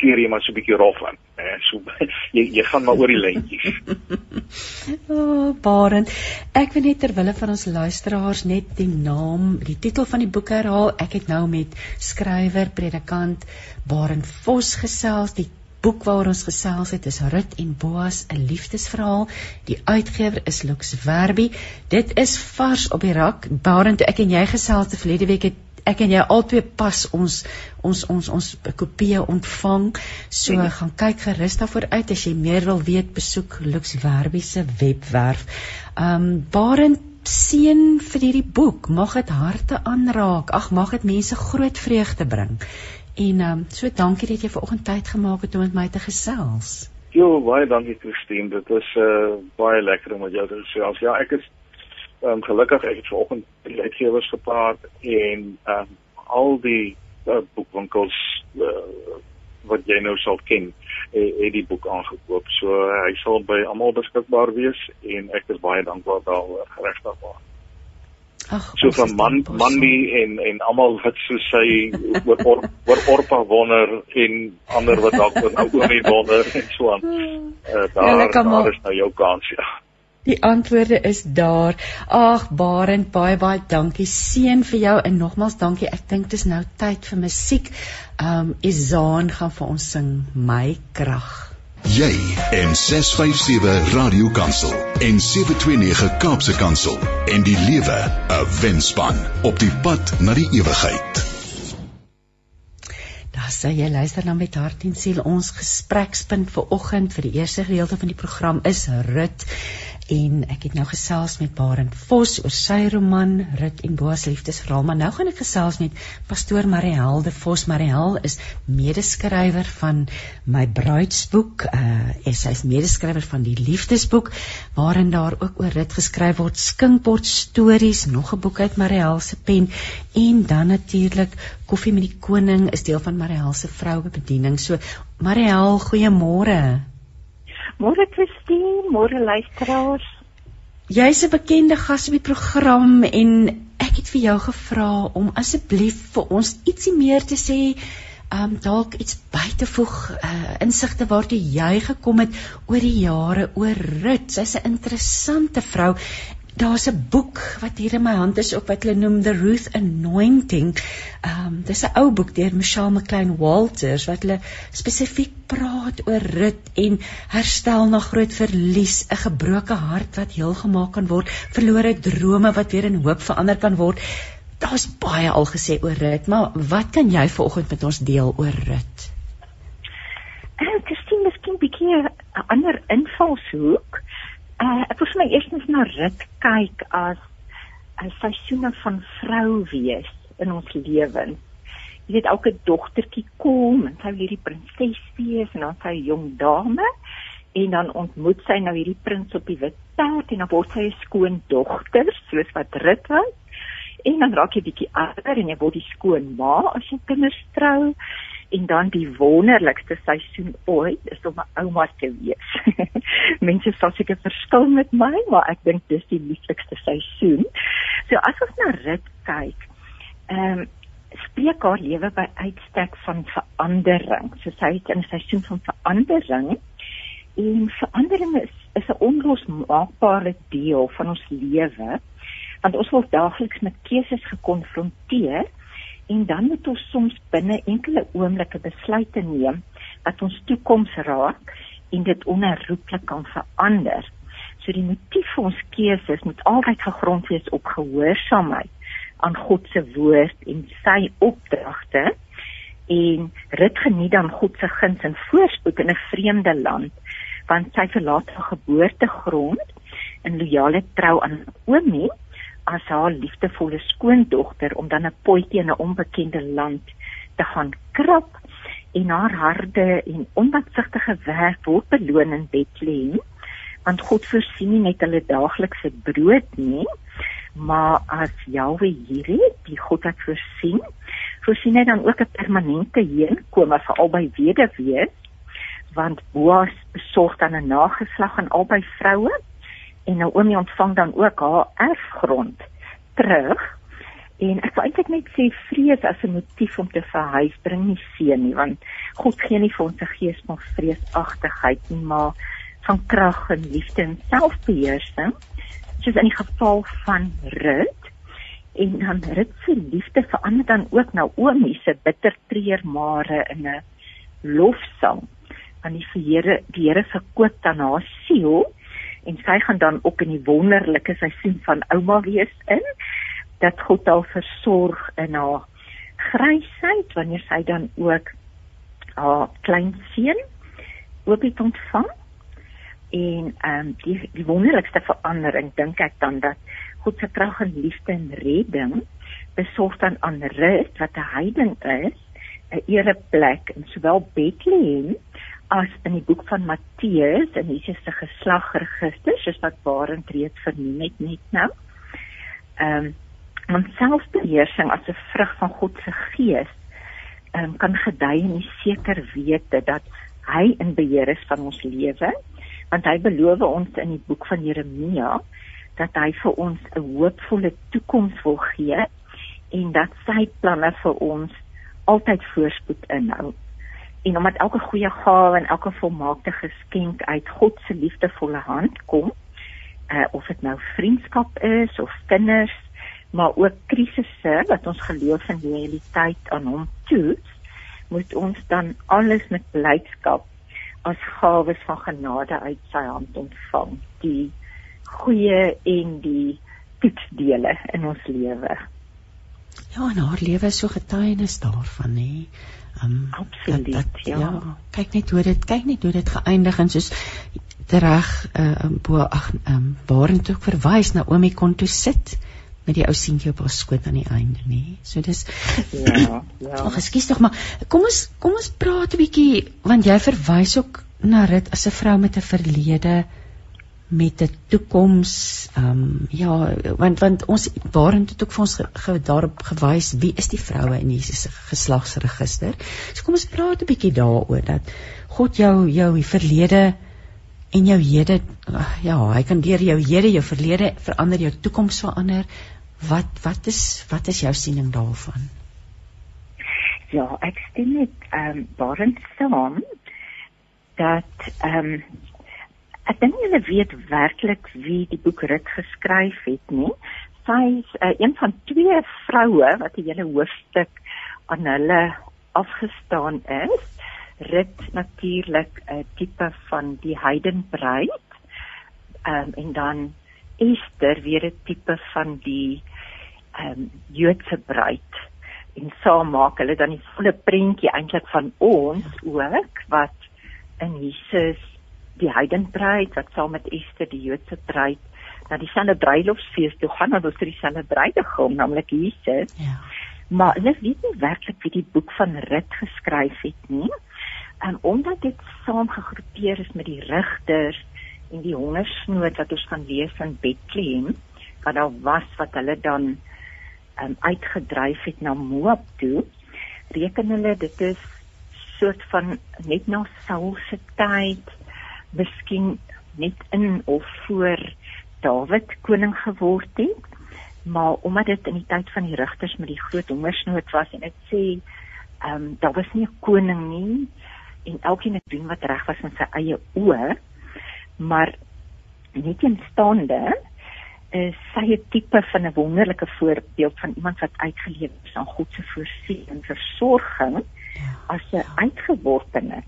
keer jy maar so 'n bietjie rof aan. Eh so jy jy gaan maar oor die lyntjies. o, oh, Barend. Ek wil net terwille van ons luisteraars net die naam, die titel van die boek herhaal. Ek het nou met skrywer, predikant Barend Vos gesels. Die boek waaroor ons gesels het is Rut en Boas 'n liefdesverhaal. Die uitgewer is Lux Werby. Dit is vars op die rak. Barend, ek en jy gesels te verlede week het ek en jy albei pas ons ons ons ons kopieë ontvang. So ja. gaan kyk gerus daarvoor uit as jy meer wil weet, besoek Lux Werby se webwerf. Um Barend seën vir hierdie boek. Mag dit harte aanraak. Ag, mag dit mense groot vreugde bring. En um so dankie dat jy vanoggend tyd gemaak het om met my te gesels. Jo, baie dankie Christine. Dit is uh baie lekker om met jou te gesels. Ja, ek is um, gelukkig ek het vanoggend die uitgewers gepraat en um, al die uh, boekwinkels uh, wat jy nou sal ken het, het die boek aangekoop. So uh, hy sal by almal beskikbaar wees en ek is baie dankbaar daaroor regtig waar. Ag, so van man Mandy en en almal wat so sê oor oor, oor Orpa wonder en ander wat dalk oor Oomie wonder en so aan. Uh, daar ja, daar is nou jou kans ja. Die antwoorde is daar. Ag Barend, baie baie dankie. Seën vir jou en nogmals dankie. Ek dink dit is nou tyd vir musiek. Um Izaan gaan vir ons sing My krag. Jy en 657 Radio Kansel en 729 Kaapse Kansel en die lewe 'n wenspan op die pad na die ewigheid. Daar sê jy luister nou met hart en siel ons gesprekspunt vir oggend vir die eerste gedeelte van die program is Rut en ek het nou gesels met Barend Vos oor sy roman Rut en Boas liefdesverhaal maar nou gaan ek gesels met pastoor Marielde Vos. Mariel is medeskrywer van my bruidsboek uh sy is medeskrywer van die liefdesboek waarin daar ook oor Rut geskryf word skinkbord stories nog 'n boek uit Mariel se pen en dan natuurlik koffie met die koning is deel van Mariel se vroue bediening so Mariel goeiemôre Môre Christine, môre luisteraars. Jy's 'n bekende gas op die program en ek het vir jou gevra om asseblief vir ons ietsie meer te sê, um dalk iets by te voeg, uh, insigte waartoe jy gekom het oor die jare oor Rut. Sy's 'n interessante vrou Daar's 'n boek wat hier in my hand is op wat hulle noem The Ruth Anointing. Ehm um, dis 'n ou boek deur Michelle McLean Walters wat hulle spesifiek praat oor rit en herstel na groot verlies, 'n gebroke hart wat heel gemaak kan word, verlore drome wat weer in hoop verander kan word. Daar's baie al gesê oor rit, maar wat kan jy vanoggend met ons deel oor rit? Ek uh, het gesien miskien 'n bietjie 'n ander invalshoek. Uh, ek wil vir my eerstens na rit kyk as 'n seisoene van vrou wees in ons lewens. Jy weet elke dogtertjie kom en sy wil hierdie prinses wees en dan sy jong dame en dan ontmoet sy nou hierdie prins op die wit perd en dan word sy 'n skoon dogter soos wat rit was. En dan raak jy bietjie ouer en jy word die skoon ma as jy kinders trou en dan die wonderlikste seisoen ooit is om 'n ouma te wees. Mense sal seker verskil met my, maar ek dink dis die lieflikste seisoen. So as ons na Rit kyk, ehm um, spreek haar lewe by uitstek van verandering. So sy het in 'n seisoen van verandering en verandering is is 'n onlosmaakbare deel van ons lewe want ons word daagliks met keuses gekonfronteer en dan moet ons soms binne enkele oomblikke besluite neem wat ons toekoms raak en dit onherroepelik kan verander. So die motief vir ons keuses moet altyd gegrond wees op gehoorsaamheid aan God se woord en sy opdragte en rit geniet dan God se guns en voorspoed in 'n vreemde land want sy verlaat haar geboortegrond in loyale trou aan Naomi as haar liefdevolle skoondogter om dan 'n potjie in 'n onbekende land te gaan krap en haar harde en onbatsigtige werk word beloon in Bethlehem want God voorsien nie net hulle daaglikse brood nie maar as Jahwe hierdie die God wat voorsien voorsien hy dan ook 'n permanente heenkome vir albei weduwees want Boas besorg dan 'n nageslag aan albei vroue en Naomi ontvang dan ook haar erfgrond terug En ek wil eintlik net sê vrees as 'n motief om te verhuis bring nie seën nie, want God gee nie vir ons 'n gees van vreesagtigheid nie, maar van krag en liefde en selfbeheersing. Soos in die geval van Rut en dan Rut se liefde verander dan ook na Naomi se bitter treurmare in 'n lofsang aan die Here. Die Here verkoop dan haar siel en sy gaan dan ook in die wonderlike seisoen van ouma wees in dat God haar versorg in haar grysheid wanneer sy dan ook haar klein seun ook het ontvang. En ehm um, die die wonderlikste verandering dink ek dan dat God se krag en liefde en redding besorg dan aan Rut wat 'n heiden is 'n ereplek in sowel Bethlehem as in die boek van Matteus en Jesus se geslagregister soos wat Barend reeds vernoem het net nou. Ehm um, want selfbeheersing as 'n vrug van God se gees um, kan gedei in die seker wete dat hy in beheer is van ons lewe want hy beloof ons in die boek van Jeremia dat hy vir ons 'n hoopvolle toekoms wil gee en dat sy planne vir ons altyd voorspoed inhou en omdat elke goeie gawe en elke volmaakte geskenk uit God se liefdevolle hand kom uh, of dit nou vriendskap is of kinders maar ook krisisse wat ons geloof die realiteit aan hom toets, moet ons dan alles met blydskap as gawes van genade uit sy hand ontvang, die goeie en die toetsdele in ons lewe. Ja, en haar lewe is so getuienis daarvan, hè. Um, Absoluut, dat, dat, ja. ja. Kyk net hoe dit kyk net hoe dit geëindig en soos reg uh, bo ag ehm um, waarheen toe verwys na Omi kon toe sit met die ou seentjie op haar skoot aan die einde nê. So dis ja, ja. Ag, ekskuus tog maar kom ons kom ons praat 'n bietjie want jy verwys ook na Rit as 'n vrou met 'n verlede met 'n toekoms. Ehm um, ja, want want ons waarheen het ook vir ons ge, ge, daarop gewys wie is die vroue in Jesus se geslagsregister. So kom ons praat 'n bietjie daaroor dat God jou jou verlede en jou hede ja, hy kan deur jou hede jou verlede verander, jou toekoms verander. Wat wat is wat is jou siening daarvan? Ja, ek stem net ehm um, barend saam dat ehm um, ek dink julle weet werklik wie die boek Rut geskryf het, nie? Sy is uh, een van twee vroue wat 'n hele hoofstuk aan hulle afgestaan is. Rut natuurlik 'n tipe van die heidenbruid. Ehm um, en dan Esther weer 'n tipe van die ehm um, Joodse bruid en saam maak hulle dan die volle prentjie eintlik van ons ook wat in Jesus die heidenbruid wat saam met Esther die Joodse bruid na dieselfde bruilofsfees toe gaan en ons vir dieselfde bruidegom naamlik Jesus. Ja. Maar hulle weet nie werklik wie die boek van Rut geskryf het nie. En omdat dit saam gegroepeer is met die rigters en die hongersnood wat ons gaan lees in Bethlehem, wat daar was wat hulle dan um, uitgedryf het na Moab toe, reken hulle dit is soort van net na Saul se tyd, miskien net in of voor Dawid koning geword het. Maar omdat dit in die tyd van die rigters met die groot hongersnood was en dit sê, ehm um, daar was nie 'n koning nie en elkeen het doen wat reg was in sy eie oë, maar net in staande is sy 'n tipe van 'n wonderlike voorbeeld van iemand wat uitgeleef is aan God se voorsiening en versorging as 'n uitgeworpene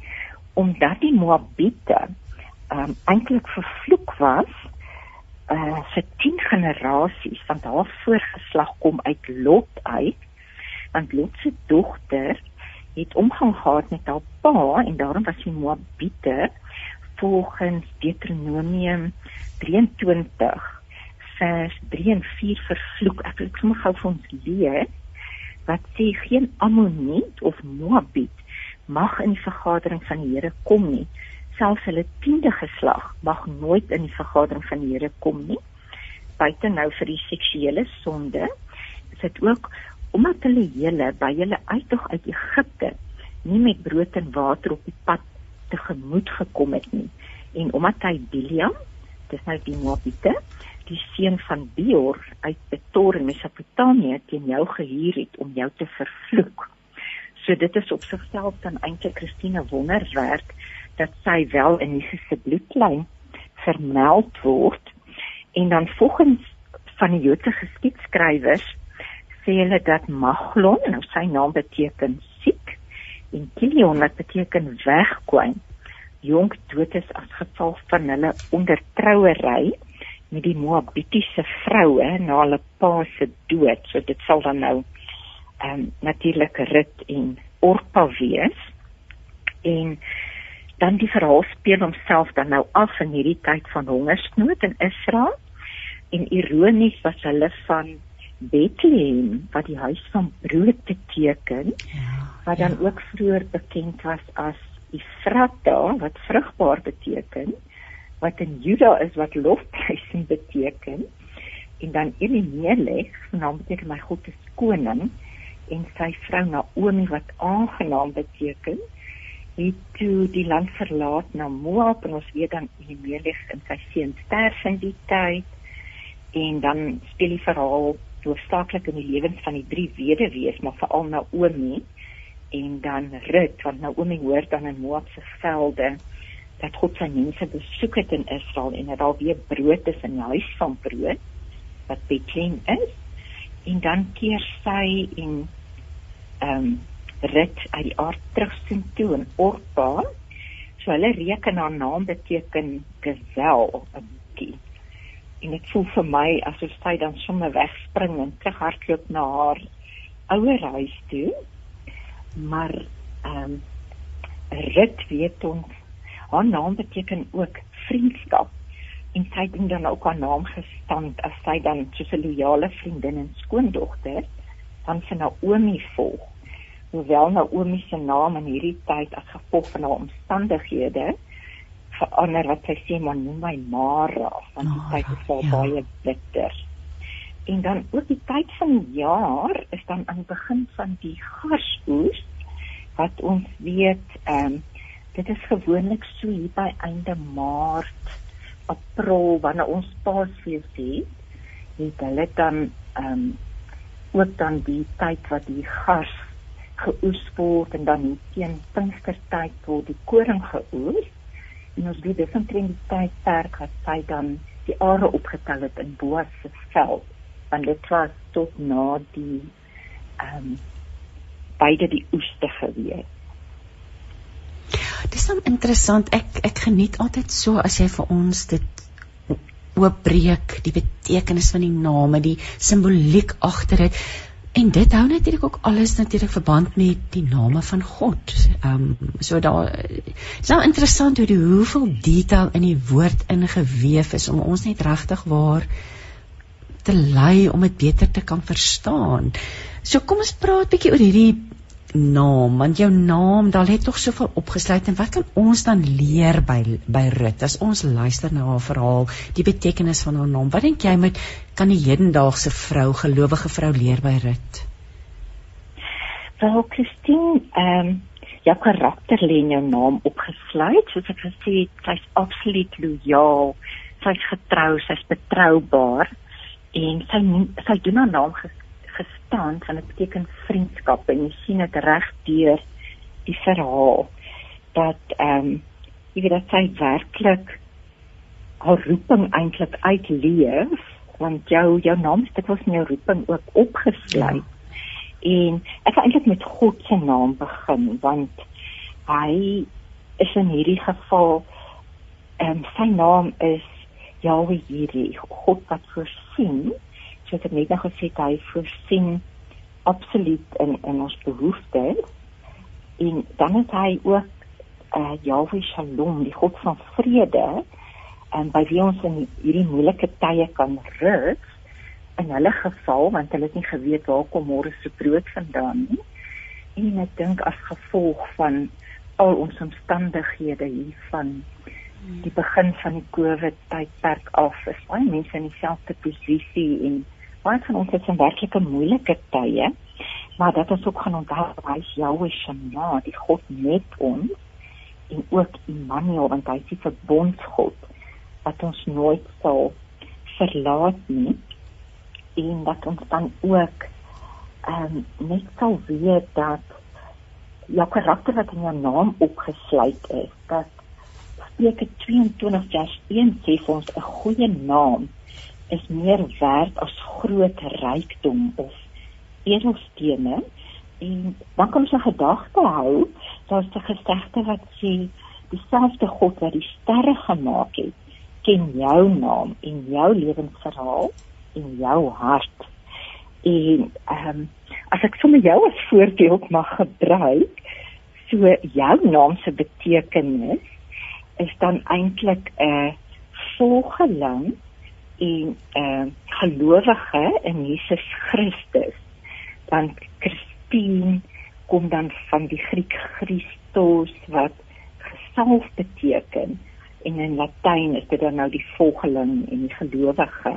omdat die Moabite um, eintlik vervloek was uh, vir 10 generasies want haar voorgeslag kom uit Lot uit want Lot se dogter het omgang gehad met haar pa en daarom was die Moabite volgens Deuteronomium 23 vers 3 en 4 vervloek. Ek wil sommer gou vir ons lees wat sê geen Ammoniet of Moabiet mag in die vergadering van die Here kom nie. Selfs hulle tiende geslag mag nooit in die vergadering van die Here kom nie. Buite nou vir die seksuele sonde, is dit ook omdat hulle hele by hulle uittog uit Egipte nie met brood en water op die pad te gemoed gekom het nie en omdat hy Biliam dis nou die Moabite die seun van Beor uit Petor in Mesopotamië teen jou gehuur het om jou te vervloek. So dit is op sigself dan eintlik Christine wonderwerk dat sy wel in Jesus se bloedlyn vermeld word en dan volgens van die Joodse geskiedskrywers sê hulle dat Maglon, nou sy naam beteken siek en Kilion wat beteken wegkwyn, jonk dood is as gevolg van hulle ondertrouery met die Moabitiese vroue na hulle pa se dood. So dit sal dan nou ehm um, natuurlik Rut en Orpa wees. En dan die verhaal speel homself dan nou af in hierdie tyd van hongersnood in Israel. En ironies was hulle van Bethlehem wat die huis van brood beteken. Ja, wat dan ja. ook vroeër bekend was as Ifrata wat vrugbaar beteken wat in Juda is wat lofprysing beteken en dan Elimelech naam beteken my God is koning en sy vrou Naomi wat aangenaam beteken het toe die land verlaat na Moab en ons weet dan Elimelech en sy seun sterf in die tyd. En dan speel die verhaal hoofsaaklik in die lewens van die drie weduwees maar veral Naomi en dan Rut want Naomi hoor dan in Moab se velde dat God sy mense besoek het in Israel en dat daar weer brood is in die huis van brood wat Bethlehem is. En dan keer sy en ehm um, rit uit die aard terugsin toe in Orpa. So hulle reken haar naam beteken gesel of 'n bietjie. En dit voel vir my asof sy dan sommer wegspring en terughardloop na haar ouer huis toe. Maar ehm um, rit weet ons haar naam beteken ook vriendskap en sy het dan ook haar naam gestand as sy dan soos 'n loyale vriendin en skoondogter van sy Naomi volg. Hoewel Naomi se naam in hierdie tyd as gevolg van haar omstandighede verander wat sy sê maar noem my Mara want die tyd is al ja. baie bitter. En dan ook die tyd van die jaar is dan aan die begin van die garsoes wat ons weet ehm um, dit is gewoonlik so hier by einde Maart, April wanneer ons Paasfees het, het hulle dan ehm um, ook dan die tyd wat die gars geoes word en dan teen Pinkstertyd word die koring geoes. En ons weet dis omtrent die tydperk wat sy dan die are opgetel het in Boas se veld. Want dit was tot na die ehm um, beide die oeste gewees. Dis dan interessant. Ek ek geniet altyd so as jy vir ons dit oopbreek, die betekenis van die name, die simboliek agter dit. En dit hou natuurlik ook alles natuurlik verband met die name van God. Ehm um, so daar is nou interessant hoe die hoeveel detail in die woord ingeweef is om ons net regtig waar te lei om dit beter te kan verstaan. So kom ons praat bietjie oor hierdie naam want jou naam daar lê tog soveel opgesluit en wat kan ons dan leer by by Rut? As ons luister na haar verhaal die betekenis van haar naam wat dink jy moet kan die hedendaagse vrou gelowige vrou leer by Rut? Wel Christine ehm um, jou karakter lê in jou naam opgesluit. Soos ek gesê het sy's absoluut lojaal sy's getrou sy's betroubaar en sy sy doen haar naam ges gestaan van dit beteken vriendskap en jy sien dit reg deur die verhaal dat ehm um, jy weet dat sy werklik haar roeping eintlik uitleef want jou jou naam is dit was in jou roeping ook opgesluit ja. en ek wil eintlik met God se naam begin want hy is in hierdie geval ehm um, sy naam is Yahweh Jireh God wat voorsien soos ek net nou gesê het, hy voorsien absoluut in in ons behoeftes. En dan het hy ook eh uh, Yahweh Shalom, die God van vrede, en by wie ons in hierdie moeilike tye kan rus in hulle geval want hulle het nie geweet waar kom môre se brood vandaan nie. En ek dink as gevolg van al ons omstandighede hier van die begin van die COVID tydperk af is baie mense in dieselfde posisie en baie van ons het 'n werklike moeilike tye, maar dat ons ook gaan onthou hy is Jahwe Shema, die God met ons en ook Immanuel want hy is die verbondsgod wat ons nooit sal verlaat nie en dat ons dan ook ehm um, net sal weet dat jou karakter wat in jou naam opgesluit is dat Spreuke 22 vers 1 sê vir ons 'n goeie naam is meer werd as groot rykdom of edelstene. En dan kom sy gedagte hou daar's 'n gesegde wat sê dieselfde God wat die sterre gemaak het ken jou naam en jou lewensverhaal en jou hart. En ehm um, as ek sommer jou as voorbeeld mag gebruik so jou naam se betekenis is dan eintlik 'n volgeling en 'n uh, gelowige in Jesus Christus dan Christine kom dan van die Griek Christos wat gesalf beteken en in Latyn is dit dan nou die volgeling en die gelowige.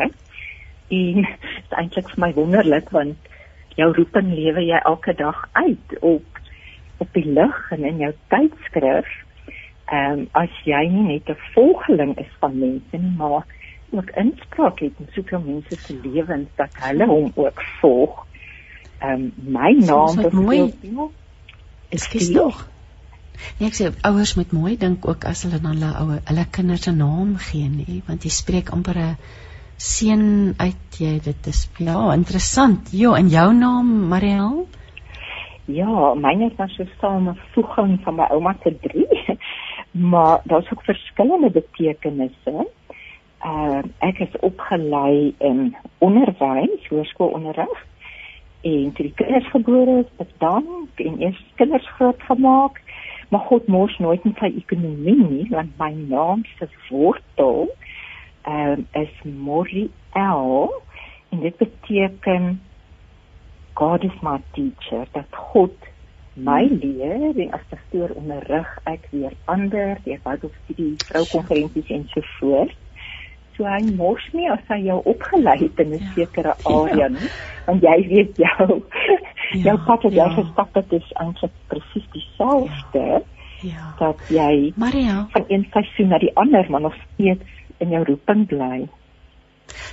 En dit is eintlik vir my wonderlik want jou roeping lewe jy elke dag uit op op die lig en in jou tydskrif. Ehm um, as jy nie net 'n volgeling is van mense nie, maar ook inspraak het in soveel mense se lewens dat hulle hom ook volg ehm um, my naam byvoorbeeld is gestig. Nee, ek sê ouers moet mooi dink ook as hulle dan hulle ouer hulle kinders 'n naam gee nie, want jy spreek amper 'n seën uit jy dit is ja, interessant. Ja, en jou naam Mariel? Ja, myne is dan so 'n samevoeging van my ouma se drie. maar daar's ook verskillende betekenisse. Uh ek is opgelei in onderwys, hoërskoolonderrig en toe die kinders gebore is, het dan en eers kinders groot gemaak. Maar God mors nooit met sy ekonomie nie, want my naam se wortel ehm um, is Moriel en dit beteken God is my teacher. Dat God my leer en as pastoor onderrig ek weer ander, deur Bybelstudie, vroukonferensies en so voort so hy mors nie as hy jou opgelei het in 'n ja. sekere area ja. nie want jy weet jou ja, jou pad het ja. jy gestap het is eintlik presies dieselfde ja. ja dat jy Maria van een seisoen na die ander maar nog steeds in jou roeping bly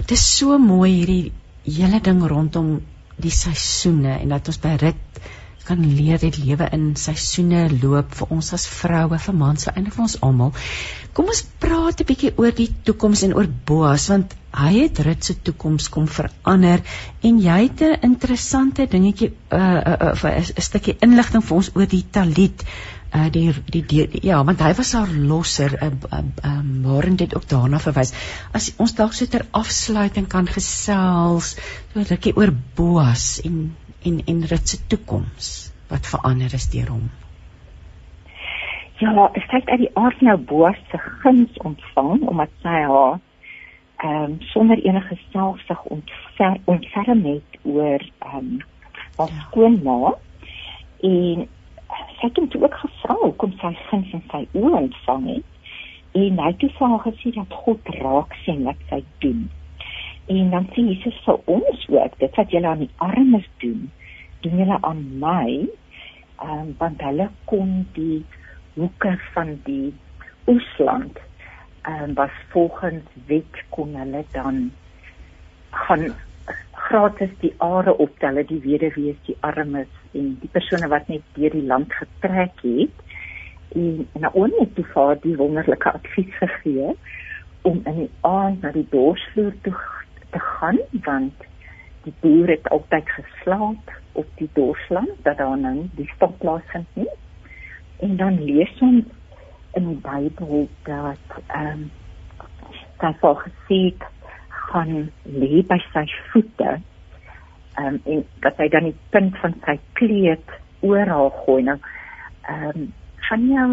dis so mooi hierdie hele ding rondom die seisoene en dat ons by rit kan leer dit lewe in seisoene loop vir ons as vroue, vir mans, vir eintlik vir ons almal. Kom ons praat 'n bietjie oor die toekoms en oor Boas want hy het rit se toekoms kom verander en jy het 'n interessante dingetjie uh, uh, uh, 'n stukkie inligting vir ons oor die Talit uh die die, die, ja want hy was haar losser uh, uh, uh, waarin dit ook daarna verwys as ons dalk so ter afsluiting kan gesels so bietjie oor Boas en en en rit se toekoms wat verander is deur hom. Ja, ek sê dat die aard nou Boas se guns ontvang omdat sy haar ehm um, sonder enige selfsug ontfer ontferm het oor ehm um, haar ja. skoonma en sy het ook gevra kom sy guns in sy oë ontvang het en hy het toe vir haar gesê dat God raak sien wat sy doen. En dan sê Jesus vir ons ook, dit wat julle aan die armes doen, doen julle aan my. Um, want hulle kon die hoeke van die oesland um, was volgens wet kon hulle dan gaan gratis die are optel, die weduwees, die armes en die persone wat net deur die land getrek het. En na ons het die vader die wonderlike advies gegee om in die aand na die dorsvloer toe te gaan want die boer het altyd geslaap op die dorsland dat daar nou die stop plaasvind nie. En dan lees ons in die Bybel dat ehm um, dat hy gesê gaan lê by sy voete. Ehm um, en dat hy dan die punt van sy kleed haar gooi. Nou ehm um, van jou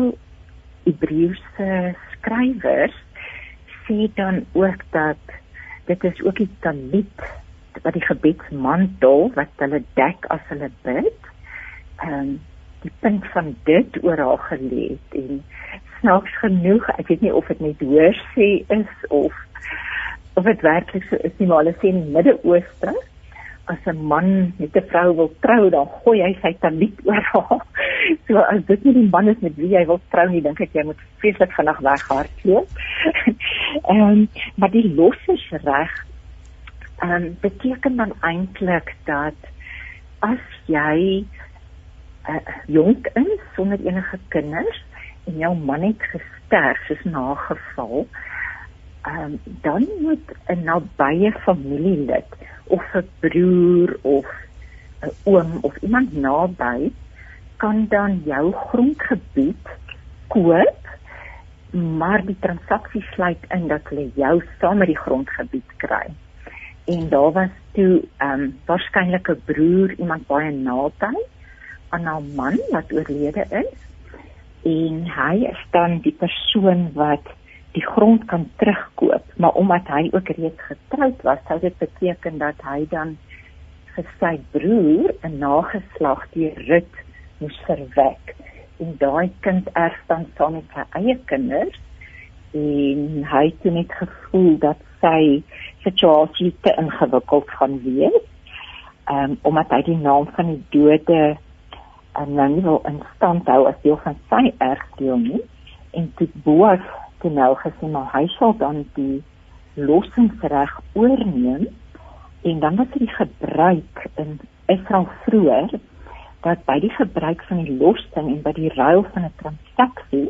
Hebreëse skrywers sê dan ook dat dit is ook die talit wat die gebedsmantel wat hulle dek as hulle bid. Ehm um, die punt van dit oor haar gelê het en snaaks genoeg, ek weet nie of dit net hoor sê is of of dit werklik so is nie maar hulle sê in Midde-Ooste as 'n man met 'n vrou wil trou, dan gooi hy sy taliek oor haar. So as dit nie die man is met wie jy wil trou nie, dink ek jy moet vreeslik vinnig weghardloop. Ehm um, maar die lossingsreg ehm um, beteken dan eintlik dat as jy uh, jonk is sonder enige kinders en jou man het gesterf soos nageval, ehm um, dan moet 'n nabye familielid of 'n broer of 'n oom of iemand naby kan dan jou grondgebied koop maar die transaksie sluit in dat hulle jou saam met die grondgebied kry. En daar was toe ehm um, waarskynlik 'n broer, iemand baie naby aan 'n man wat oorlede is en hy is dan die persoon wat die grond kan terugkoop, maar omdat hy ook reeds getroud was, sou dit beteken dat hy dan vir sy broer 'n nageslag deur Rut moes verwek. En daai kind erf dan saam met sy eie kinders en hy het net gevoel dat sy situasie te ingewikkeld gaan wees. Ehm um, omdat hy die naam van die dode en nou nie wil in stand hou as deel van sy erfdeel nie en dit boer toe nou gesê maar hy sal dan die lossingsreg oorneem. En dan wat hy gebruik in Israel vroeër dat by die gebruik van die lossing en by die ruil van 'n transaksie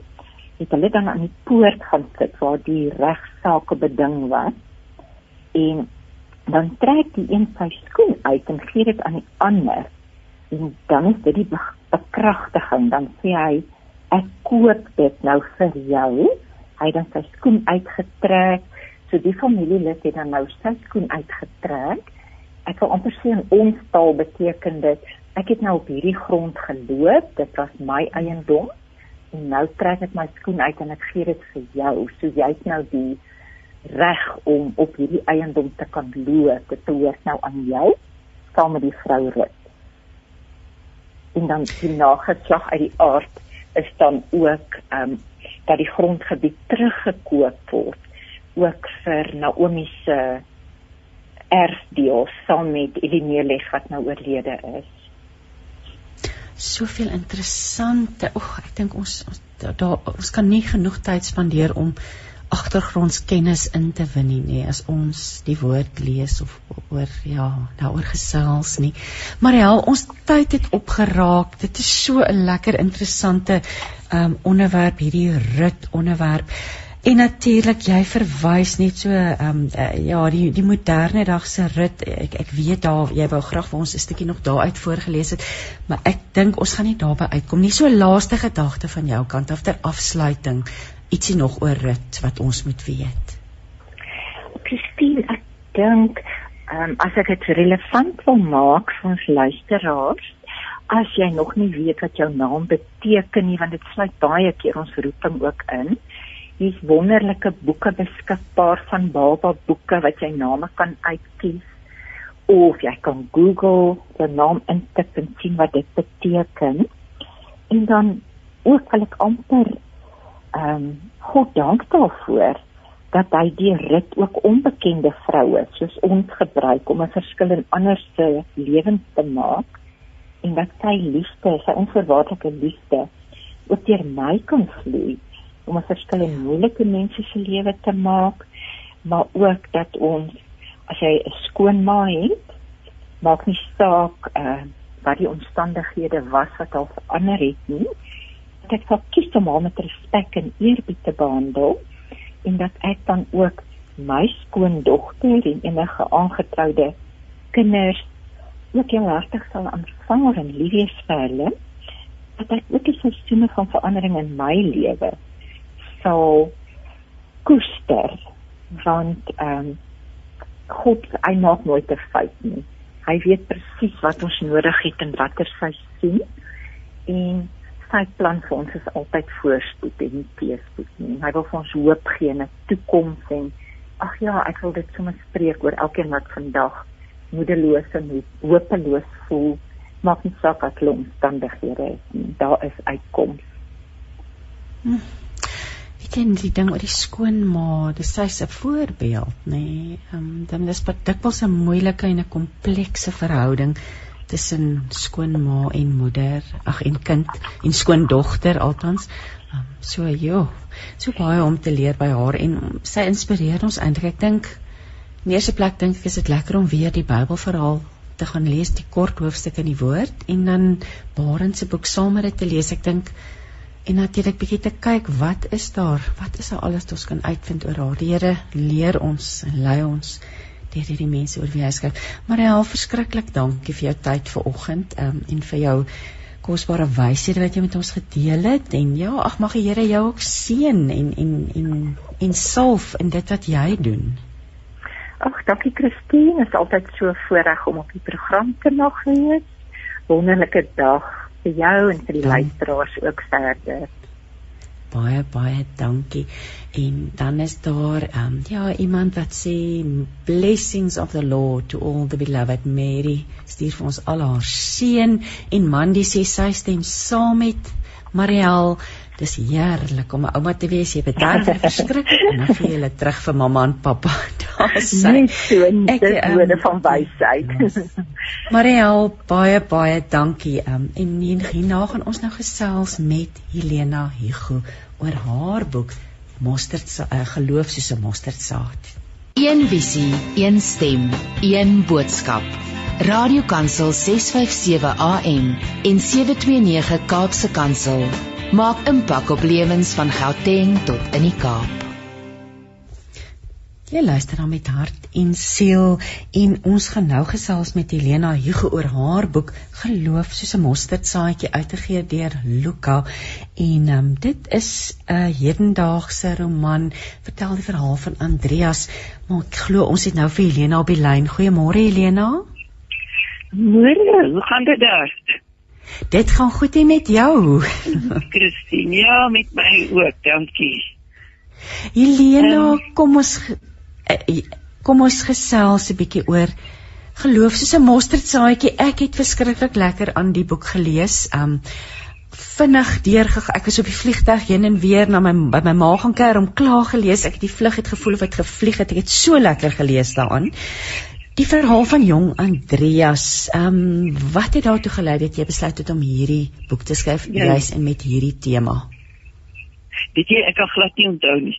het hulle dan aan die poort gaan sit waar die regsaake beding was. En dan trek die een sy skoen uit en gee dit aan die ander. En dan is dit die bekragtiging. Dan sê hy ek koop dit nou vir jou hy dan sy skoen uitgetrek. So die familielid het dan nou sy skoen uitgetrek. Ek wil amper sê in ons taal beteken dit ek het nou op hierdie grond geloop dit was my eiendom en nou trek ek my skoen uit en ek gee dit vir jou. So jy het nou die reg om op hierdie eiendom te kan loop. Dit behoort nou aan jou saam met die vrou Rut en dan die nageslag uit die aard is dan ook ehm um, dat die grondgebied teruggekoop word ook vir Naomi se erfdeel saam met Elimelech wat nou oorlede is. Soveel interessante. Oek, ek dink ons daar ons kan nie genoeg tyd spandeer om agtergrondskennis in te win nie, nie as ons die woord lees of oor ja, daaroor gesels nie. Maar ja, ons tyd het opgeraak. Dit is so 'n lekker interessante um onderwerp hierdie rit onderwerp. En natuurlik jy verwys net so um, uh, ja die die moderne dag se rit ek ek weet daar jy wou graag vir ons 'n stukkie nog daaruit voorgeles het maar ek dink ons gaan nie daarby uitkom nie so laaste gedagte van jou kant af ter afsluiting ietsie nog oor rit wat ons moet weet? Christine, ek dink um, as ek dit relevant wil maak vir ons luisteraars, as jy nog nie weet wat jou naam beteken nie, want dit sluit baie keer ons roeping ook in. Hier's wonderlike boeke beskikbaar van baba boeke wat jy name kan uitkies of jy kan Google jou naam intik en sien wat dit beteken. En dan ook wil ek amper ehm um, God dank daarvoor dat hy die rit ook onbekende vroue soos ons gebruik om 'n verskil in ander se lewens te maak en dat sy liefde, sy onvoorwaardelike liefde ook deur my kan vloei om 'n verskil in moeilike mense se lewe te maak, maar ook dat ons as jy 'n skoon ma het, maak nie saak uh wat die omstandighede was wat al verander het nie ek sal kies om hom met respek en eerbied te behandel en dat ek dan ook my skoondogter en enige aangetroude kinders ook heel hartig sal aanvaar en lief wees vir hulle dat ek ook die seisoene van verandering in my lewe sal koester want ehm um, God hy maak nooit 'n fout nie. Hy weet presies wat ons nodig het en watter seisoen. En sy plan vir ons is altyd voorspoed en nie teëspoed nie. Hy wil vir ons hoop gee en 'n toekoms en ag ja, ek wil dit sommer spreek oor elkeen wat vandag moedeloos en hopeloos voel. Maak nie saak wat hulle omstandighede is nie. Daar is uitkoms. Hm. ken die ding oor die skoonma, dis sy's 'n voorbeeld, nê. Nee. Ehm um, dan is dit dikwels 'n moeilike en 'n komplekse verhouding tussen skoonma en moeder, ag en kind en skoondogter althans. Um, so ja, so baie om te leer by haar en sy inspireer ons eintlik. Ek dink in eerste plek dink ek is dit lekker om weer die Bybelverhaal te gaan lees, die kort hoofstuk in die woord en dan Barend se boek saam met dit te lees. Ek dink en natuurlik bietjie te kyk wat is daar? Wat is daar alles wat ons kan uitvind oor haar? Die Here leer ons en lei ons deur hierdie mense oor wie hy skryf. Maar hy al verskriklik dankie vir jou tyd vanoggend um, en vir jou kosbare wyshede wat jy met ons gedeel het en ja, ag mag die Here jou ook seën en en en en salf in dit wat jy doen. Ag, dankie Christine, is altyd so voorreg om op die program te mag wees. Wonderlike dag vir jou en vir die luisteraars ook verder. Baie baie dankie. En dan is daar ehm um, ja, iemand wat sê blessings of the Lord to all the beloved Mary. Stuur vir ons al haar seën en Mandy sê sy stem saam met Mariel dis heerlik om 'n ouma te wees. Jy betaal vir verskriklik en dan gee jy hulle terug vir mamma en pappa. Daar's sy. So, ek um, woorde van wysheid. Mariel, baie baie dankie. Um, en hierna gaan ons nou gesels met Helena Hugo oor haar boek Mosterd uh, geloof soos 'n mosterdsaad. Een visie, een stem, een boodskap. Radiokansel 657 AM en 729 Kaapse Kansel maak impak op lewens van Gauteng tot in die Kaap. Jy luister dan met hart en siel en ons gaan nou gesels met Helena Hugo oor haar boek Geloof soos 'n mosterdsaadjie uitgegee deur Luka en um, dit is 'n hedendaagse roman. Vertel die verhaal van Andreas maar ek glo ons het nou vir Helena op die lyn. Goeiemôre Helena. Môre hoe gaan dit daar? Dit gaan goed hier met jou. Christine, ja, met my ook, dankie. Helena, um, kom ons kom ons gesels 'n bietjie oor geloof soos 'n mosterdsaadjie. Ek het verskriklik lekker aan die boek gelees. Um vinnig deurgegaan. Ek was op die vliegtuig heen en weer na my by my ma gaan kuier om klaar gelees. Ek het die vlug het gevoel of dit gevlieg het. Ek het so lekker gelees daaraan. Die verhaal van jong Andreas, ehm um, wat het daartoe gelei dat jy besluit het om hierdie boek te skryf ja. juis en met hierdie tema? Weet jy, ek kan glad nie onthou nie.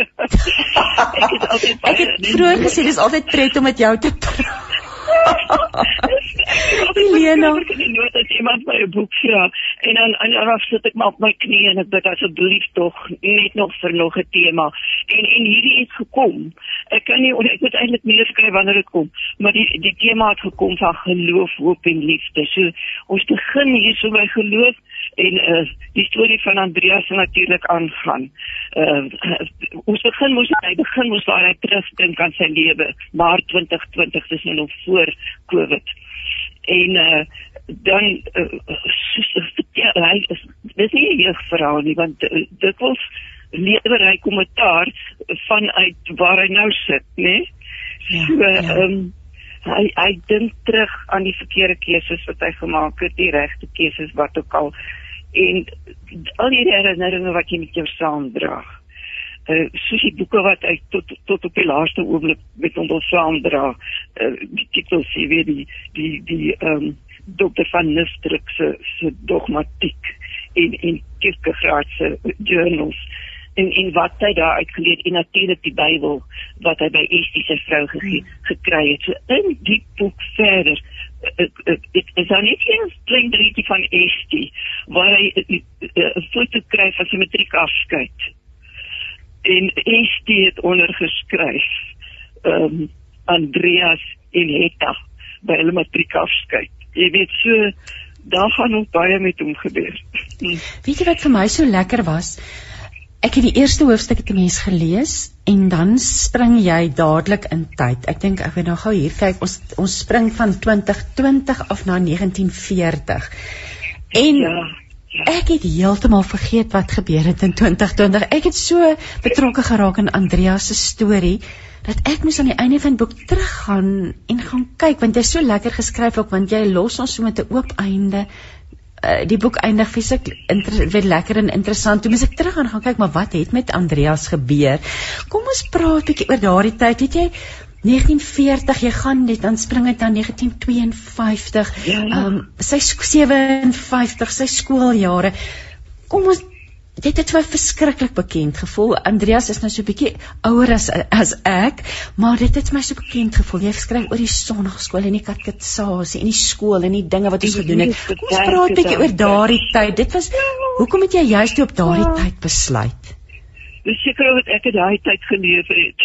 ek het altyd baie Ek het vroeër gesê dis altyd pret om met jou te praat. Helena, ek het nooit dat iemand my 'n boek vra en dan en dan af sit ek maar op my knie en ek bid asseblief tog net nog vir nog 'n tema. En en hierdie het gekom. Ek kan nie ek moet eintlik meer skryf wanneer dit kom, maar die die tema het gekom van geloof, hoop en liefde. So ons begin hier so by geloof en uh, die storie van Andreas natuurlik aangaan. Uh, ons begin moes hy begin moes waar hy terugdink aan sy lewe, maar 2020 dis nou nog voor Covid. En uh, dan uh, ja, hy is dis nie 'n jeugverhaal nie want uh, dit was lewer hy kommentaar vanuit waar hy nou sit, né? Ja, so ehm ja. um, hy hy dink terug aan die verkeerde keuses wat hy gemaak het, die regte keuses wat ook al en al die herinneringe wat jy met jou saamdra. Uh, soos die boeke wat hy tot tot op die laaste oomblik met ons saamdra, uh, die titels jy weet die die die ehm um, dokter van Nistrik se se dogmatiek en en Kierkegaard se journals en en wat hy daar uitgeleer en natuurlik die Bybel wat hy by Estie se vrou gegee gekry het. So in die boek verder dit is dan nie eens klein drietjie van Estie waar hy 'n foto kry van sy matriek afskeid. En Estie het ondergeskryf ehm um, Andreas en Hetta by hulle matriek afskeid. Jy weet so daar gaan nog baie met hom gebeur. Weet jy wat vir my so lekker was? Ek het die eerste hoofstuk te mens gelees en dan spring jy dadelik in tyd. Ek dink ek wil nou gou hier kyk. Ons ons spring van 2020 af na 1940. En ja, ja. ek het heeltemal vergeet wat gebeur het in 2020. Ek het so betrokke geraak in Andreas se storie dat ek moes aan die einde van die boek teruggaan en gaan kyk want dit is so lekker geskryf ook want jy los ons so met 'n oop einde uh, die boek eindig fisiek weer lekker en interessant. Toe moet ek terug gaan gaan kyk maar wat het met Andreas gebeur. Kom ons praat 'n bietjie oor daardie tyd. Het jy 1940 jy gaan net dan spring dit aan 1952. Ja, ja. Ehm um, sy 57 sy skooljare. Kom ons dit het my verskriklik bekend gevoel. Andreas is nou so 'n bietjie ouer as as ek, maar dit het my so bekend gevoel. Jy skryf oor die sonnaarskool en die kateksasie en die skool en die dinge wat ons gedoen het. Kom ons praat 'n bietjie oor daardie tyd. Dit was hoekom het jy juist op daardie ja. tyd besluit? Dis seker wat ek in daai tyd geleef het.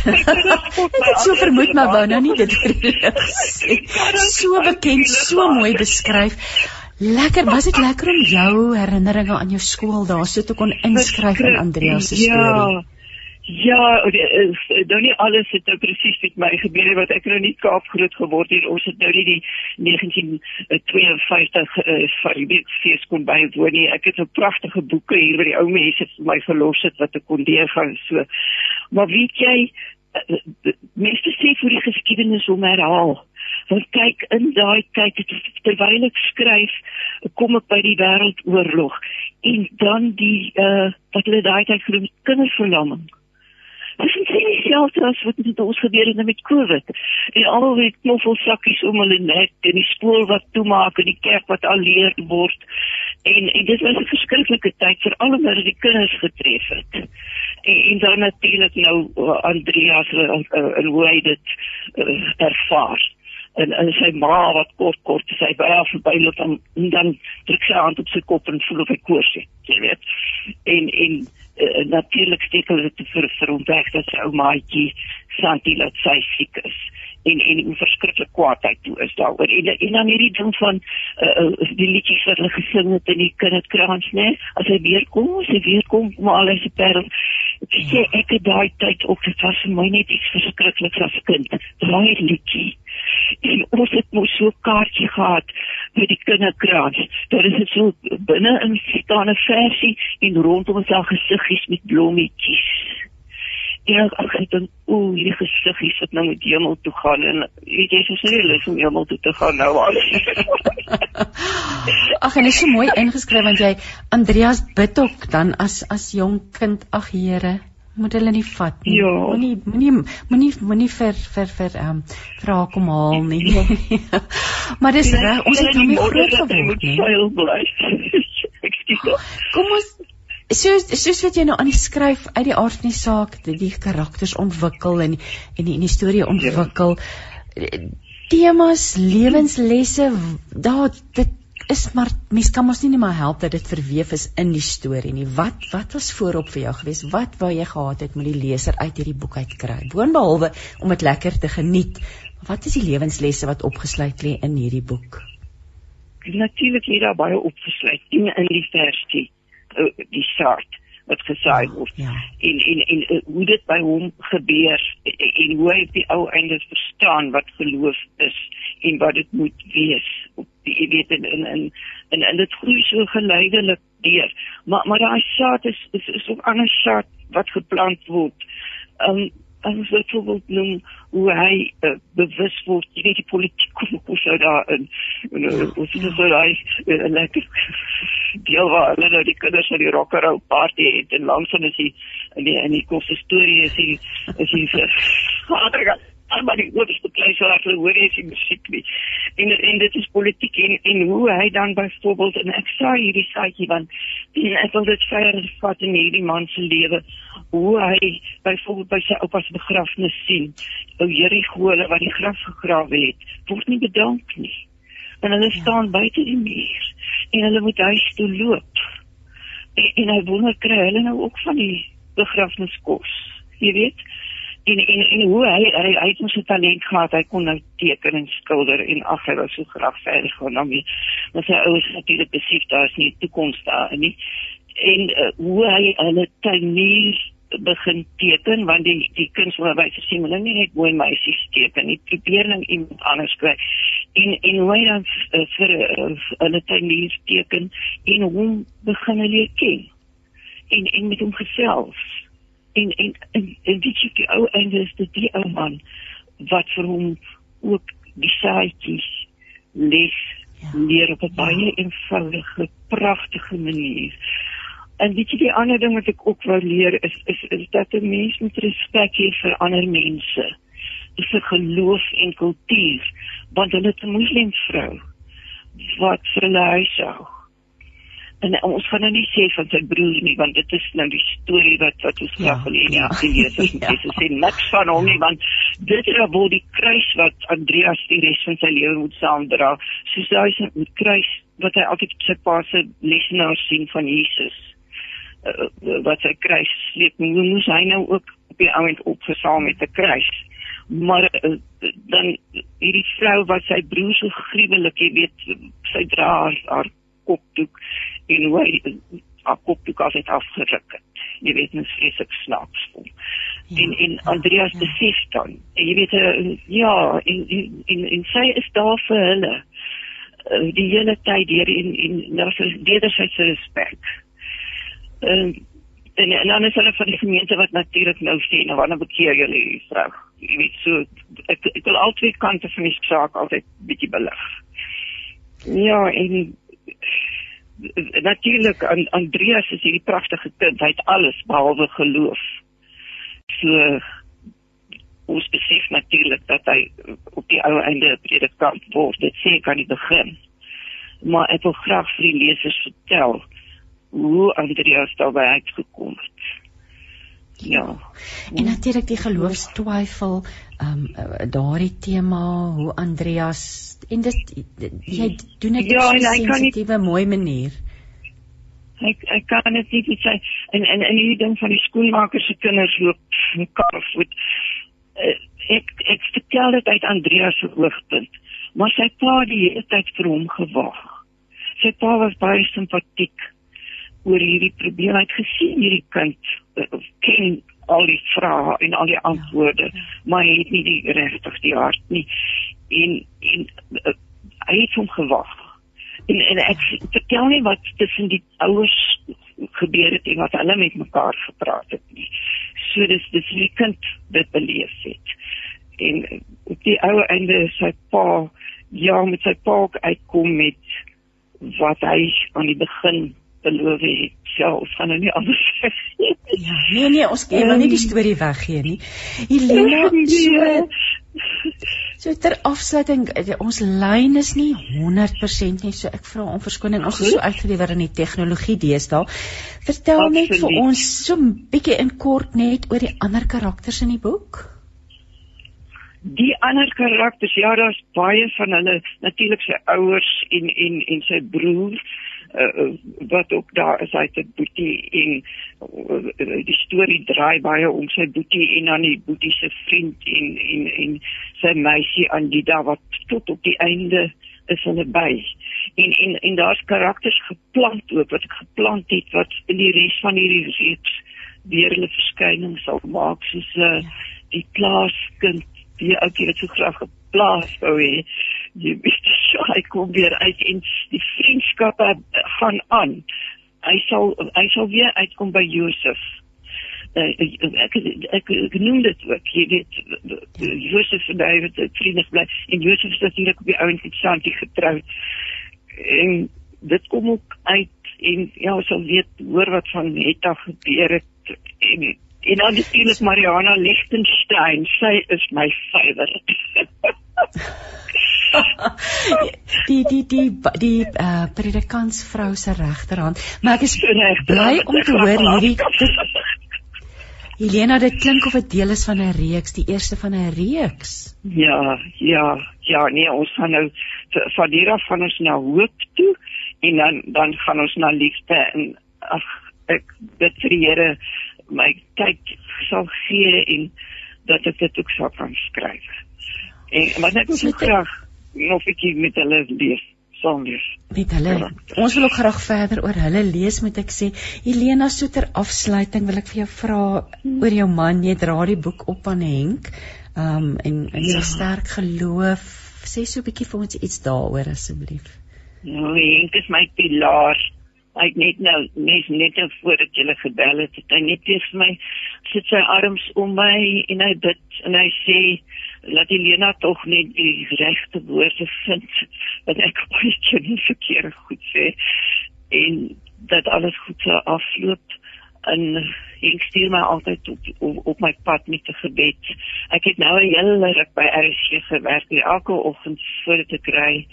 ek het so vermoed maar wou nou nie dit so bekend, so mooi beskryf. Lekker, was dit lekker om jou herinneringe aan jou skool daar so te kon inskryf in Andreas se ja. storie? Ja. Ja, dan nie alles het nou presies met my gebeur wat ek nou nie Kaap groot geword het. Ons het nou nie die 1952 uh, fees kon bywoon nie. Ek het 'n pragtige boeke hier by die ou mense vir my verlos het wat ek kon leer gaan so. Maar weet jy, uh, meeste sê vir die geskiedenis om herhaal. Want kyk in daai tyd terwyl ek skryf, kom ek by die wêreldoorlog en dan die uh wat hulle daai tyd genoem kinderverlamming. Dis nie dieselfde as wat dit ons gebeur het met COVID. En almal het knoffelsakkies om hulle nek en die spoel wat toemaak en die kerk wat alleer word. En, en dit was 'n verskriklike tyd vir al omdat die kinders getref het. En, en dan natuurlik nou uh, Andreas uh, uh, en hoe hy dit uh, ervaar en en sy ma wat kort kort sy by haar verbyloop dan dan druk sy hand op sy kop en voel of hy koors het jy weet. En en uh, natuurlik steek hulle dit vir vir ontdek dat sy ou maatjie Santi laat sy siek is en en hoe verskriklik kwaadheid toe is daaroor en en dan hierdie ding van uh, die liedjies wat hulle gesing het in die kinderkrans nê as hy weer kom as hy weer kom maar al is per sê ek het daai tyd ook dit was vir my net iets verskrikliks as kind daai liedjie en ons het mos so kaartjie gehad by die kinderkrans. Daar is dit so binne in staan 'n versie en rondom is daar gesiggies met blommetjies. Ja, ek het dan o, hierdie gesiggies wat nou met hemel toe gaan en weet jy so seker om hemel toe te gaan nou al. Ag en is so mooi ingeskryf want jy Andreas bid ook dan as as jong kind ag Here moet hulle nie vat nie. Ja. Moenie moenie moenie moenie vir vir vir ehm um, vra kom haal nie. maar dis reg, ons het hom groot geword nie. kom ons soos soos wat jy nou aan die skryf uit die aard van die saak die, die karakters ontwikkel en en die, die storie ontwikkel. Ja. Temas, lewenslesse, daar dit is maar mens kan mos nie net maar help dat dit verweef is in die storie nie. Wat wat was voorop vir jou gewees? Wat wou jy gehad het met die leser uit hierdie boek uit kry? Boonbehalwe om dit lekker te geniet, wat is die lewenslesse wat opgesluit lê in hierdie boek? Natuurlik lê daar baie opgesluit in in die versie eh, die saad wat gesaai ja, word. Ja. En en en uh, hoe dit by hom gebeur en, en hoe hy die ou eindes verstaan wat geloof is en wat dit moet wees op die weet in in in en en dit groei so geleidelik deur. Maar maar daai saad is is is 'n ander saad wat geplant word. Um en so byvoorbeeld noem hoe hy uh, bewus word, jy weet die politiek kom ook so daar in en uh, ons is so daai uh, lekker deel waar hulle nou die kinders van die rockerou party het. En langs hulle is die in die in die kos storie is die is die vader maar die oudste klein so dat hulle hoor jy die musiek nie. En en dit is politiek en en hoe hy dan byvoorbeeld en ek sê hierdie saadjie want en ek wil dit verder vat in hierdie man se lewe hoe hy byvoorbeeld by sy oupa se begrafnis sien. Ou Jerigo hulle wat die graf gegrawe het, word nie bedank nie. En hulle staan buite die muur en hulle moet huis toe loop. En, en hy wonder kry hulle nou ook van die begrafniskos. Jy weet, en en en hoe hy hy, hy het mos 'n talent gehad hy kon nou teken en skilder en ag hy was so graag verder gaan dan weer maar sy ouers natuurlik besef daar is nie toekoms daar nie. En uh, hoe hy hulle tuinier begin teken want die die kunsonderwysers sê hulle nie net mooi meisies teken nie probeer nou iemand anders kry. En en hoe hy dan uh, vir uh, hulle tuinier teken en hoe begin hulle ken? En en met hom gesels en en en, en dit is die ou einde is dit die ou man wat vir hom ook die saadjies les ja. leer op 'n baie ja. eenvoudige, pragtige manier. En weet jy die ander ding wat ek ook wou leer is is is dat 'n mens moet respek hê vir ander mense. Dis 'n geloof en kultuur, want hulle is 'n moslimvrou wat vir hulle huis hou en ons gaan nou nie sê van sy broer nie want dit is nou die storie wat wat ons graag wil hê ja. die lesers moet ja. sê niks van hom nie want dit is wel die kruis wat Andreas die res van sy lewe moet saamdra. Soos hy sy kruis wat hy altyd op sy pa se lesenaar sien van Jesus uh, wat sy kruis sleep moes hy nou ook op die oomblik opgesaam met 'n kruis. Maar uh, dan hierdie vrou wat sy broer so gruwelik jy weet sy dra haar, haar kopdoek en hoe hy haar kopdoek af het afgeruk het. Jy weet mens vreeslik snaaks voel. Ja, en en Andreas ja. besef dan, jy weet uh, ja, en, en en en sy is daar vir hulle uh, die hele tyd deur en en daar is wederwysige respek. Uh, en en dan is hulle van die gemeente wat natuurlik nou sê nou wanneer bekeer julle hierdie vrou. Jy weet so ek ek wil al twee kante van die saak altyd bietjie belig. Ja, en natuurlik aan Andreas is hierdie pragtige kind. Hy het alles behalwe geloof. So ons besef natuurlik dat hy op die ou einde predikant word. Dit sê ek aan die begin. Maar ek wil graag vir die lesers vertel hoe Andreas daarby uitgekom het. Ja. En natuurlik die geloofstwyfel, ehm um, daardie tema hoe Andreas en dit jy doen dit ja, op 'n sensitiewe mooi manier. Ek ek kan net nie sê en en en hierdie ding van die skoolmakers se kinders loop mekaar voet. Uh, ek ek vertel dit uit Andreas se hoogtepunt, maar sy pa die hele tyd vir hom gewag. Sy pa was baie simpatiek oor hierdie probleem. Hy het gesien hierdie kind uh, ken al die vrae en al die antwoorde, ja, ja. maar hy het nie die regtig die hart nie. En en uh, hy het hom gewag. En en ek vertel nie wat tussen die ouers gebeur het en wat hulle met mekaar gepraat het nie. So dis dis die kind dit beleef het. En op die ou einde sy pa ja met sy pa uitkom met wat hy aan die begin beloof het. Ja, ons gaan nou nie anders sê. ja, nee nee, ons kan um, nie die storie weggee nie. Helena, so, so ter afsluiting, ons lyn is nie 100% nie, so ek vra om verskoning. Ons is so uitgelewer in die tegnologie deesdae. Vertel Absoluut. net vir ons so 'n bietjie in kort net oor die ander karakters in die boek. Die ander karakters, ja, daar's baie van hulle, natuurlik sy ouers en en en sy broer uh, wat ook daar is uit 'n boetie en uh, die storie draai baie om sy boetie en dan die boetie se vriend en en en sy meisie Andida wat tot op die einde is hulle by. En en en daar's karakters geplant ook wat ek geplant het wat in die res van hierdie reeks weer hulle verskyning sal maak soos uh, die plaaskind die ou keer het so graag geplaas wou hê jy weet hy kom weer uit en die vriendskappe gaan aan. Hy sal hy sal weer uitkom by Josef. Uh, ek, ek ek genoem dit ook jy weet Josef en David het vriende bly en Josef is natuurlik op die ouens met Santi getroud en dit kom ook uit en ja ons sal weet hoor wat van Netta gebeur het en en dan natuurlik Mariana Lichtenstein sy is my favourite die die die die uh, predikantsvrou se regterhand. Maar ek is bly om te hoor hierdie Helena, dit klink of dit deel is van 'n reeks, die eerste van 'n reeks. Ja, ja, ja, nee, ons gaan nou van hier af van ons na hoop toe en dan dan gaan ons na liefde en ag ek bid vir die Here my tyd sal gee en dat ek dit ook sal kan skryf. En maar net so graag 'n bietjie met hulle lees saam lees. Met hulle. Ja. Ons wil ook graag verder oor hulle lees moet ek sê. Helena Soeter afsluiting wil ek vir jou vra oor jou man. Jy dra die boek op aan Henk. Um en en sy ja. sterk geloof. Sê so 'n bietjie vir ons iets daaroor asseblief. Nou Henk is my pilaar. Hy het net nou net net nou voordat jy gebel het, het hy net vir my sit sy arms om my en hy bid en hy sê laat Elena tog net die regte woorde vind wat ek baie keer nie verkeerd goed sê en dat alles goed sou afloop en ek stuur my altyd op, op op my pad met 'n gebed. Ek het nou 'n hele ruk by RC gewerk, elke oggend voordat ek ry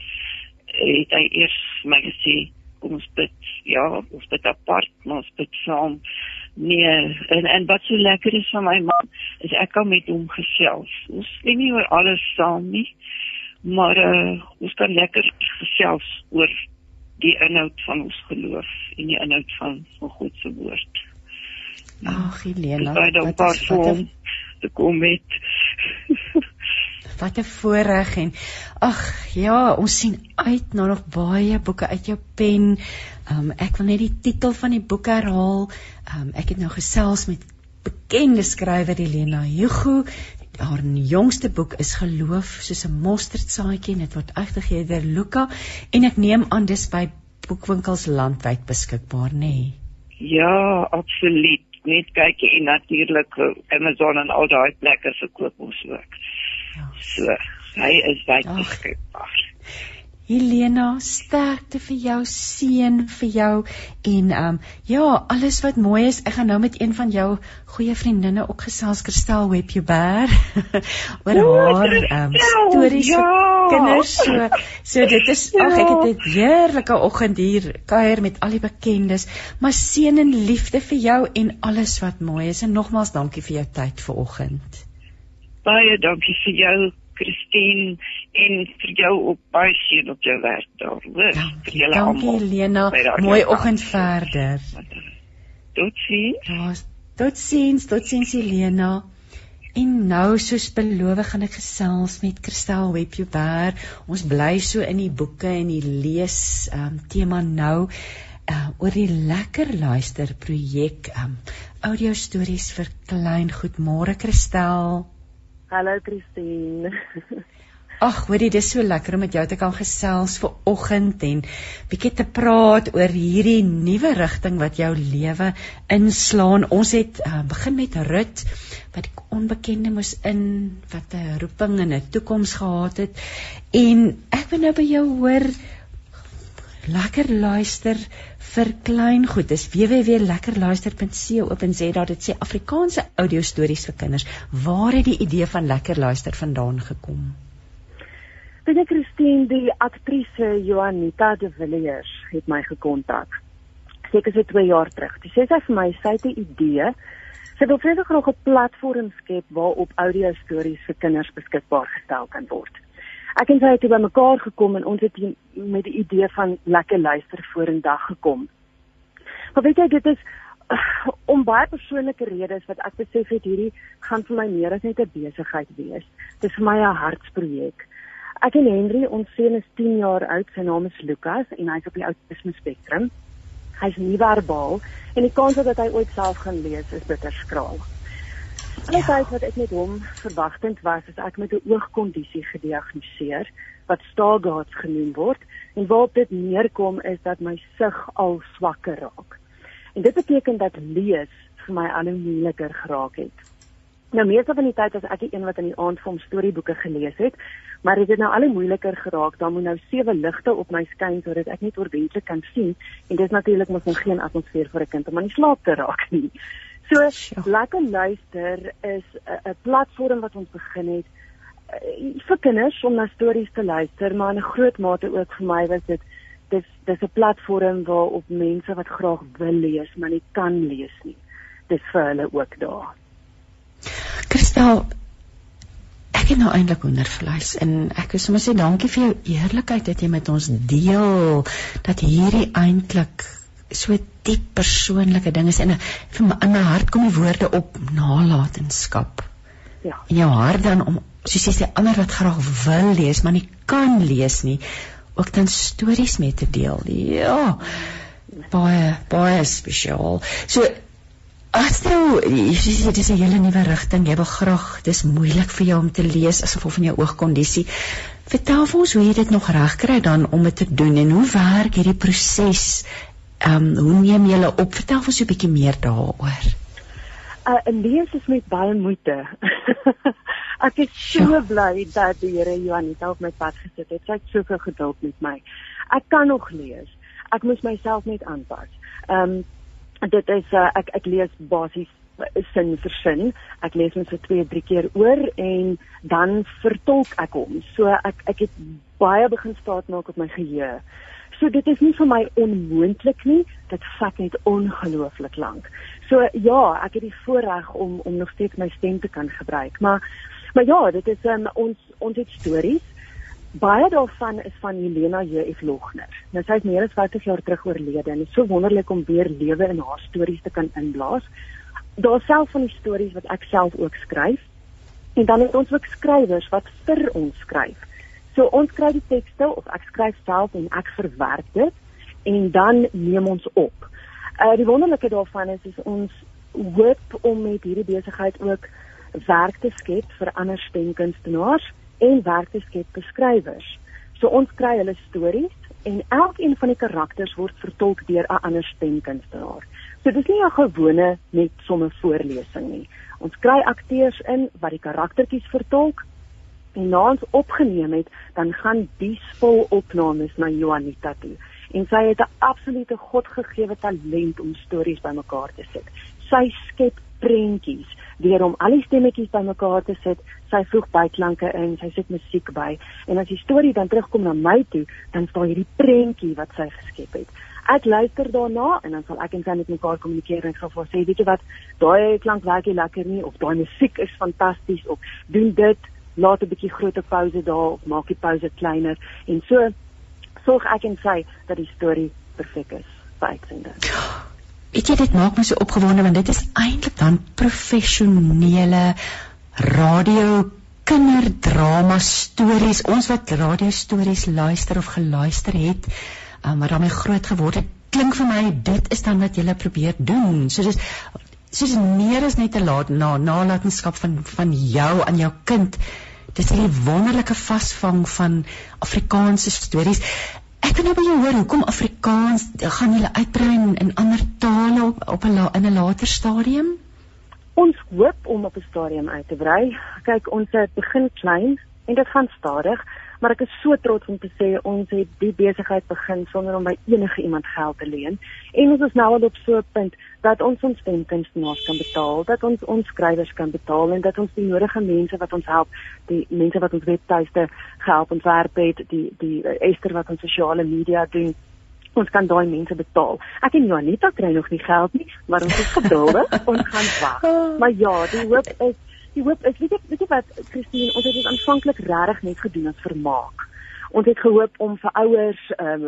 het hy eers my gesê kom ons bid ja ons bid apart ons bid saam nee en en wat so lekker is van my man is ek kan met hom gesels. Ons sê nie oor alles saam nie maar uh, ons kan lekker gesels oor die inhoud van ons geloof en die inhoud van van God se woord. Ag Helena wat is wat te kom met Wat 'n voorreg en ag ja, ons sien uit na nog baie boeke uit jou pen. Um ek wil net die titel van die boek herhaal. Um ek het nou gesels met bekende skrywer Helena Hugo. Haar jongste boek is Geloof soos 'n mosterdsaadjie en dit word uitgegee deur Luka en ek neem aan dis by boekwinkels landwyd beskikbaar, nê? Nee. Ja, absoluut. Net kyk en natuurlik Amazon en al daai plekke se koop ons ook. So, hy is wyd beskikbaar. Helena, sterkte vir jou seun vir jou en ehm um, ja, alles wat mooi is. Ek gaan nou met een van jou goeie vriendinne ook gesels Kristel Webber oor haar ehm um, stories ja. vir kinders. So so dit is ja. ag ek het 'n heerlike oggend hier kuier met al die bekendes. Maar seën en liefde vir jou en alles wat mooi is. En nogmaals dankie vir jou tyd vanoggend baie dankie vir jou Christine en vir jou op baie seën op jou werk daar. Hoor, vir julle almal. Dankie Lena. Mooi oggend verder. Totsiens. Ja, totsiens, totsiens Lena. En nou soos beloof gaan ek gesels met Christel Webber. Ons bly so in die boeke en die lees um tema nou uh oor die lekker luister projek um audio stories vir klein goed. Môre Christel. Hallo Christine. Ag, hoorie, dis so lekker om met jou te kan gesels vir oggend en bietjie te praat oor hierdie nuwe rigting wat jou lewe inslaan. Ons het uh, begin met Rut wat die onbekende moes in wat 'n roeping en 'n toekoms gehad het. En ek wil nou by jou hoor lekker luister vir klein goed. Dis www.lekkerluister.co.za. Dit sê Afrikaanse audio stories vir kinders. Waar het die idee van lekker luister vandaan gekom? Binne Christine, die aktrise Joanita de Villiers het my gekontak. Seker so 2 jaar terug. Sy sê sy vir my sy het 'n idee. Sy wil vreeslik graag 'n platform skep waarop audio stories vir kinders beskikbaar gestel kan word ek en sy het by mekaar gekom en ons het met die idee van lekker luister vorendag gekom. Maar weet jy dit is om baie persoonlike redes wat ek besef het hierdie gaan vir my meer as net 'n besigheid wees. Dit is vir my 'n hartsprojek. Ek en Henry, ons seun is 10 jaar oud, sy naam is Lukas en hy's op die autisme spektrum. Hy's nie verbaal en die kans dat hy ooit self gaan lees is bitter skraal. Alle ja. tyd wat ek met hom verwagtend was, is ek met 'n oogkondisie gediagnoseer wat Stargardt genoem word en waarop dit neerkom is dat my sig al swakker raak. En dit beteken dat lees vir my al hoe moeiliker geraak het. Nou meeste van die tyd as ek die een wat in die aand vir hom storieboeke gelees het, maar dit het nou al hoe moeiliker geraak. Dan moet nou sewe ligte op my skyn sodat ek net ordentlik kan sien en dit is natuurlik mos nog geen atmosfeer vir 'n kind om aan die slaap te raak nie. So ja. lekker luister is 'n platform wat ons begin het uh, vir kinders om na stories te luister, maar in 'n groot mate ook vir my was dit dis dis 'n platform waar op mense wat graag wil lees, maar nie kan lees nie. Dis vir hulle ook daar. Kristal Ek het nou eintlik hoendervleis en ek wil sommer sê dankie vir jou eerlikheid dat jy met ons deel dat hierdie eintlik so diep persoonlike ding is en vir my in my hart kom die woorde op nalatenskap. Ja. In jou hart dan om soos jy sê ander wat graag wil lees maar nie kan lees nie, ook dan stories mee te deel. Ja. Baie baie spesiaal. So as nou jy sê dis 'n hele nuwe rigting, jy wil graag, dis moeilik vir jou om te lees asof of van jou oogkondisie. Vertel vir ons hoe jy dit nog reg kry dan om dit te doen en hoe werk hierdie proses Ehm um, hoe neem julle op? Vertel ons 'n bietjie meer daaroor. Uh, 'n lees is met baie moeite. ek is so ja. bly dat die Here Johanita op my pad gesit het. Sy het soveel geduld met my. Ek kan nog lees. Ek moet myself net aanpas. Ehm um, dit is uh, ek ek lees basies sin vir sin. Ek lees hom so 2, 3 keer oor en dan vertolk ek hom. So ek ek het baie begin staat maak op my geheue. So dit is nie vir my onmoontlik nie, dit vat net ongelooflik lank. So ja, ek het die voorreg om om nog steeds my stem te kan gebruik, maar maar ja, dit is um, ons ons het stories. Baie daarvan is van Helena J.F. Logner. Nou sy is meer as 50 jaar terug oorlede en dit is so wonderlik om weer lewe in haar stories te kan inblaas. Daar self van die stories wat ek self ook skryf. En dan het ons ook skrywers wat vir ons skryf. So ons kry die tekste of ek skryf self en ek verwerk dit en dan neem ons op. Uh die wonderlike daarvan is is ons hoop om met hierdie besigheid ook werk te skep vir ander stemkunstenaars en werk te skep vir skrywers. So ons kry hulle stories en elkeen van die karakters word vertolk deur 'n ander stemkunstenaar. So dis nie 'n gewone net sommer voorlesing nie. Ons kry akteurs in wat die karaktertjies vertolk en na ons opgeneem het, dan gaan die vol opnames na Joanita toe. En sy het 'n absolute godgegewe talent om stories bymekaar te sit. Sy skep prentjies deur om al die stemmetjies bymekaar te sit. Sy voeg byklanke in, sy sit musiek by en as die storie dan terugkom na my toe, dan staan hierdie prentjie wat sy geskep het. Ek luister daarna en dan sal ek en sy met mekaar kommunikeer en gaan vir sê, weet jy wat, daai klank werk nie lekker nie of daai musiek is fantasties of doen dit laat 'n bietjie groter pouse daar of maak die pouse kleiner. En so sorg ek en sy dat die storie perfek is vir uitsending. Weet jy dit maak my so opgewonde want dit is eintlik dan professionele radio kinderdrama stories. Ons wat radio stories luister of geluister het um, wat daarmee groot geword het klink vir my dit is dan wat jy probeer doen. So dis soos meer as net 'n laat na nalatenskap van van jou aan jou kind dis hierdie wonderlike vasvang van Afrikaanse stories. Ek wil nou by jou hoor hoekom Afrikaans gaan julle uitbrei in ander tale op op 'n in 'n later stadium? Ons hoop om op 'n stadium uit te brei. Kyk, ons het begin klein en dit gaan stadig maar ek is so trots om te sê ons het die besigheid begin sonder om by enige iemand geld te leen en ons is nou al op so 'n punt dat ons ons stemkunstenaars kan betaal, dat ons ons skrywers kan betaal en dat ons die nodige mense wat ons help, die mense wat ons webtuiste help ontwerp het, die die Esther wat ons sosiale media doen ons kan daai mense betaal. Ek en Janita kry nog nie geld nie, maar ons is geduldig. ons gaan wag. Maar ja, die hoop is die hoop is weet jy weet jy wat Christine ons het dit aanvanklik regtig net gedoen as vermaak. Ons het gehoop om vir ouers 'n um,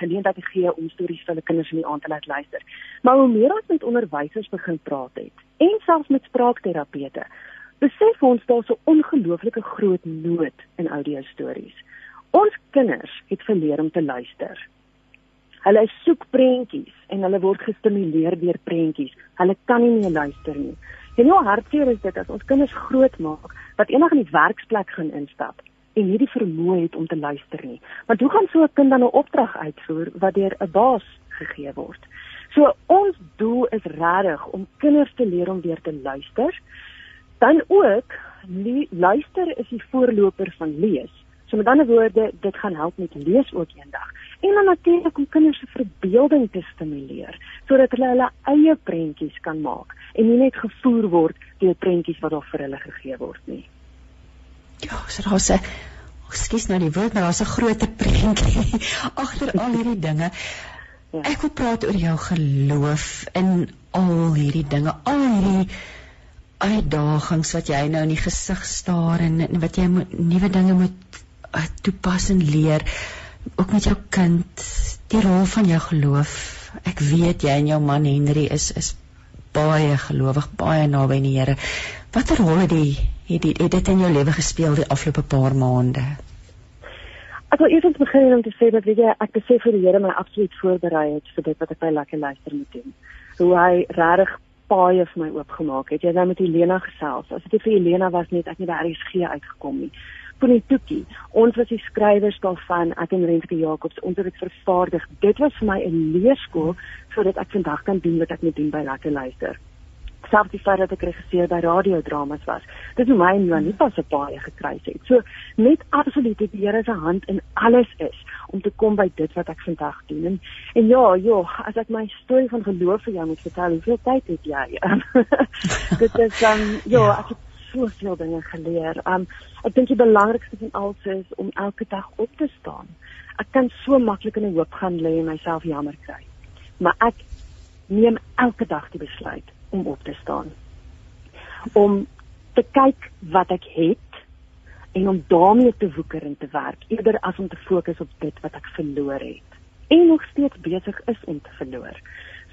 geleentheid te gee om stories vir hulle kinders in die aand te laat luister. Maar hoe meer ons met onderwysers begin praat het en selfs met spraakterapeute, besef ons daar's 'n ongelooflike groot nood in audio stories. Ons kinders het verleer om te luister. Hulle soek prentjies en hulle word gestimuleer deur prentjies. Hulle kan nie meer luister nie. En hoe hartseer is dit as ons kinders groot maak wat eendag in die werksplek gaan instap en nie die vermoë het om te luister nie. Maar hoe gaan so 'n kind dan 'n opdrag uitvoer wat deur 'n baas gegee word? So ons doel is regtig om kinders te leer om weer te luister. Dan ook luister is die voorloper van lees. So met ander woorde, dit gaan help met lees ook eendag. En dan natuurlik om kinders se verbeelding te stimuleer sodat hulle hulle eie prentjies kan maak en nie net gevoer word deur prentjies wat daar vir hulle gegee word nie. Ja, so daar's 'n Ekskuus nou die woord, maar daar's 'n groter prentjie agter al hierdie dinge. Ja. Ek wil praat oor jou geloof in al hierdie dinge, al hierdie uitdagings wat jy nou in die gesig staar en, en wat jy moet nuwe dinge moet toepas en leer ook met jou kind die rol van jou geloof. Ek weet jy en jou man Henry is is baie gelowig baie naby aan die Here. Watter rol het die het, die, het dit in jou lewe gespeel die afgelope paar maande? Ek wil eers begin om te sê dat weet jy ek besef vir die Here my absoluut voorberei het vir dit wat ek by lekker luister moet doen. Hoe hy regtig baie vir my oopgemaak het. Jy nou met Helena gesels. As dit vir Helena was net ek nie by RSG uitgekom nie Ponitoki. Ons was die skrywers daarvan, ek en Renske Jacobs, ons het dit vervaardig. Dit was vir my 'n leerskool sodat ek vandag kan doen wat ek moet doen by Lekker Luister. selfs die feit dat ek regisseur by radiodramas was. Dit het my en Janita se paie gekruis het. So net absoluut die Here se hand in alles is om te kom by dit wat ek vandag doen. En, en ja, ja, as ek my storie van geloof vir jou moet vertel, hoeveel tyd het jy? dit is dan um, ja, ek het soveel dinge geleer. Um ek dink die belangrikste van alles is om elke dag op te staan. Ek kan so maklik in 'n hoop gaan lê en myself jammer kry. Maar ek neem elke dag die besluit om op te staan. Om te kyk wat ek het en om daarmee te woeker en te werk eerder as om te fokus op dit wat ek verloor het en nog steeds besig is om te verloor.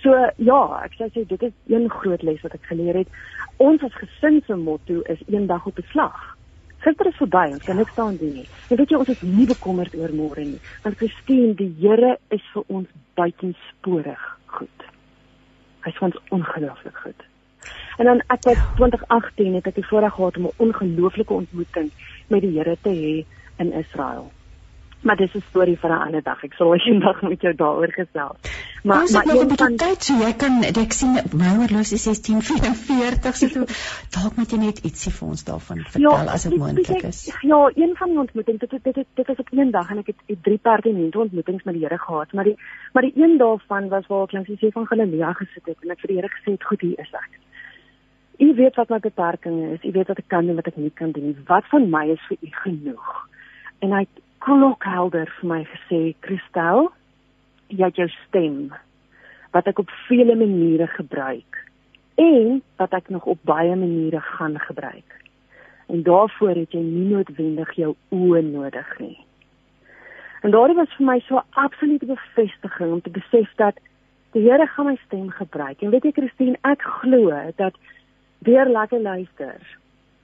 So ja, ek sê sê dit is een groot les wat ek geleer het. Ons as gesin se motto is een dag op 'n slag. Gister is verby, ons kan niks daaraan doen nie. En weet jy, ons is nie bekommerd oor môre nie, want Christine, die Here is vir ons buitensporig goed. Hy's vir ons ongelooflik goed. En dan ek het 2018 het ek die voorreg gehad om 'n ongelooflike ontmoeting met die Here te hê in Israel. Maar dis 'n storie vir 'n ander dag. Ek sal eendag met jou daaroor gesels. Maar Ons maar een van tyd so jy kan ek sien my horlosie 16:44 so dalk moet jy net ietsie vir ons daarvan ja, vertel ja, as dit moontlik is. Ja, een van die ontmoetings dit dit dit, dit was ek eendag en ek het, het drie pertinente ontmoetings met die Here gehad, maar die maar die een daarvan was waar ek langs die see van Galilea gesit het en ek vir die Here gesê het, "Goed, hier is ek." U weet wat my beperkings is. U weet wat ek kan en wat ek nie kan doen. Wat van my is vir u genoeg? En hy klokhelder vir my gesê, Christel, jy het jou stem wat ek op vele maniere gebruik en wat ek nog op baie maniere gaan gebruik. En daarvoor het jy nie noodwendig jou oë nodig nie. En daardie was vir my so absolute bevestiging om te besef dat die Here gaan my stem gebruik. En weet jy Christine, ek glo dat deur lekker luister,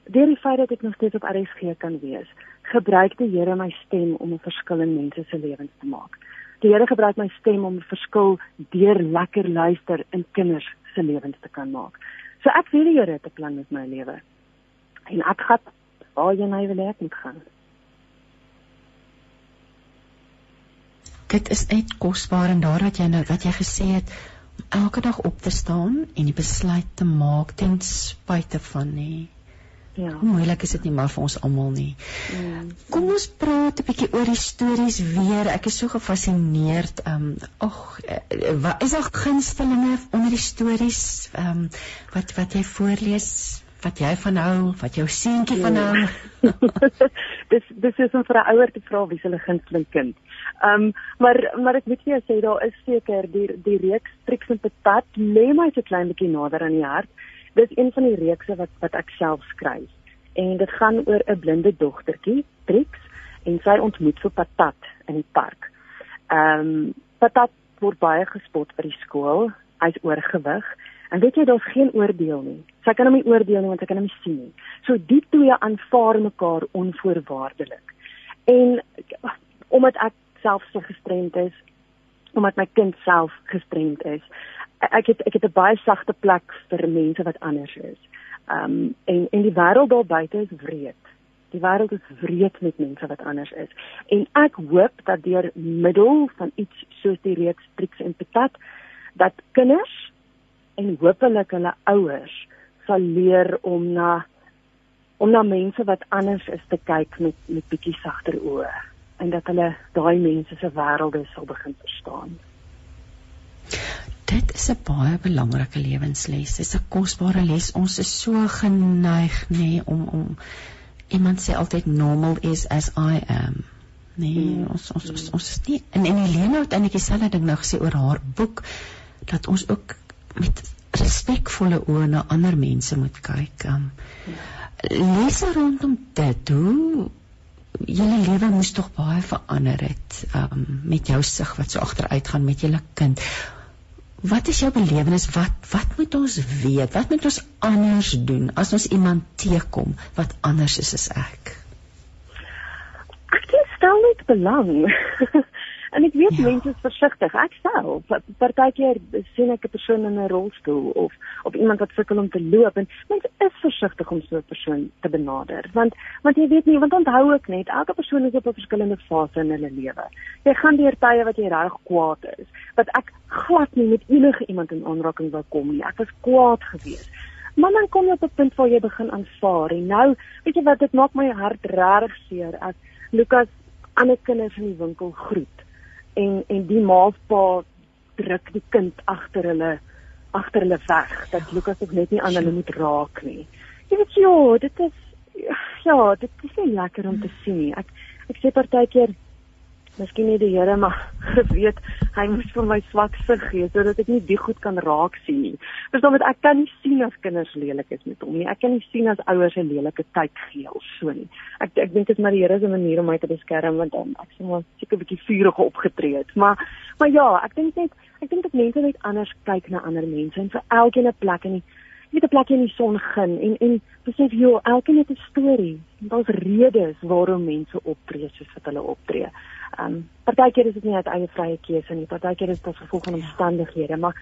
deur die feit dat ek nog steeds op RSG kan wees, gebruik die Here my stem om 'n verskil in mense se lewens te maak. Die Here gebruik my stem om 'n verskil deur lekker luister in kinders se lewens te kan maak. So ek weet die Here het 'n plan met my lewe. En ek gaan waar jy nou wil hê moet gaan. Dit is net kosbaar en daar wat jy nou wat jy gesê het elke dag op te staan en die besluit te maak ten spyte van nie Ja. Hoe moeilik is dit nie maar vir ons almal nie. Mm. Kom ons praat 'n bietjie oor die stories weer. Ek is so gefassineerd. Ehm um, ag, eh, wat is al gunstelinge onder die stories ehm um, wat wat jy voorlees? Wat jy van hou, wat jou seentjie ja. van hou. dis dis is om vir 'n ouer te vra wie se hulle gunsteling kind. Ehm um, maar maar ek moet vir jou sê daar is seker die die reeks Tricks en Patat lê my so klein bietjie nader aan die hart dis een van die reekse wat wat ek self skryf. En dit gaan oor 'n blinde dogtertjie, Trix, en sy ontmoet vir Patat in die park. Ehm um, Patat word baie gespot by die skool. Hy's oorgewig. En weet jy daar's geen oordeel nie. Sy kan hom nie oordeel nie want sy kan hom nie sien nie. So die twee aanvaar mekaar onvoorwaardelik. En omdat ek self so gestremd is, omdat my kind self gestremd is, ek het ek het 'n baie sagte plek vir mense wat anders is. Um en en die wêreld daar buite is wreed. Die wêreld is wreed met mense wat anders is. En ek hoop dat deur middel van iets soos die reeks Tricks en Patat dat kinders en hopelik hulle ouers sal leer om na om na mense wat anders is te kyk met met bietjie sagter oë en dat hulle daai mense se wêrelde sal begin verstaan. Dit is 'n baie belangrike lewensles. Dit is 'n kosbare les. Ons is so geneig nê nee, om om iemand sê altyd normal is as I am. Nee, mm. ons ons ons ons is nie en en Helena het eintlik dieselfde ding nou gesê oor haar boek dat ons ook met respekvolle oë na ander mense moet kyk. Um, lees rondom dit. Hoe julle lewe moes tog baie verander het um, met jou sig wat so agteruit gaan met julle kind. Wat is jou belewenis? Wat wat moet ons weet? Wat moet ons anders doen as ons iemand teekom wat anders is as ek? Ek stel net belang. En ek weet Ja. mense is versigtig. Ek self, partykeer sien ek 'n persoon in 'n rolstoel of of iemand wat sukkel om te loop en mense is versigtig om so 'n persoon te benader. Want want jy weet nie, want onthou ook net, elke persoon is op 'n verskillende fase in hulle lewe. Jy gaan deur tye wat jy reg kwaad is, wat ek glad nie met enige iemand in aanraking wou kom nie. Ek was kwaad geweest. Maar dan kom jy op 'n punt waar jy begin aanvaar en nou, weet jy wat, dit maak my hart regtig seer as Lukas ander kinders in die winkel groet en en die ma of pa druk die kind agter hulle agter hulle weg dat Lukas ook net nie aan hulle moet raak nie. Jy weet ja, dit is ja, dit is nie lekker om te sien nie. Ek ek sê partykeer Miskien nie die Here maar geweet hy moes vir my swak sig gee sodat ek nie die goed kan raak sien nie. Verstaan met ek kan nie sien as kinders lelik is met hom nie. Ek kan nie sien as ouers 'n lelike tyd gee of so nie. Ek ek dink dit is maar die Here se manier om my te beskerm want dan ek sê maar seker 'n bietjie vurig opgetree het. Maar maar ja, ek dink net ek dink dat mense net anders kyk na ander mense en vir elkeen 'n plek in die weet 'n plek in die son gun en en besef jy elkeen het 'n storie. Daar's redes waarom mense optree soos wat hulle optree. Ehm um, partykeer is dit nie uit eie vrye keuse nie. Partykeer is dit as gevolg van omstandighede, maar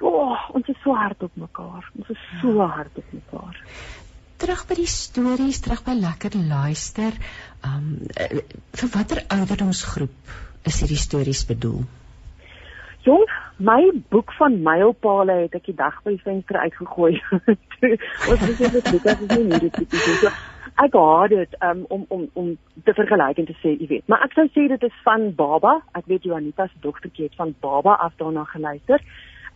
oh, ons is so hard op mekaar. Ons is so hard op mekaar. Terug by die stories, terug by lekker luister. Um vir watter ouderdomsgroep is hierdie stories bedoel? Jong, my boek van mylpale het ek die dag by die venster uitgegooi. ons het dit Lukas is nie hierdie tipe so. Ek haat dit um, om om om te vergelyk en te sê, jy weet, maar ek sou sê dit is van baba. Ek weet Juanita se dogtertjie het van baba af daarna geluister.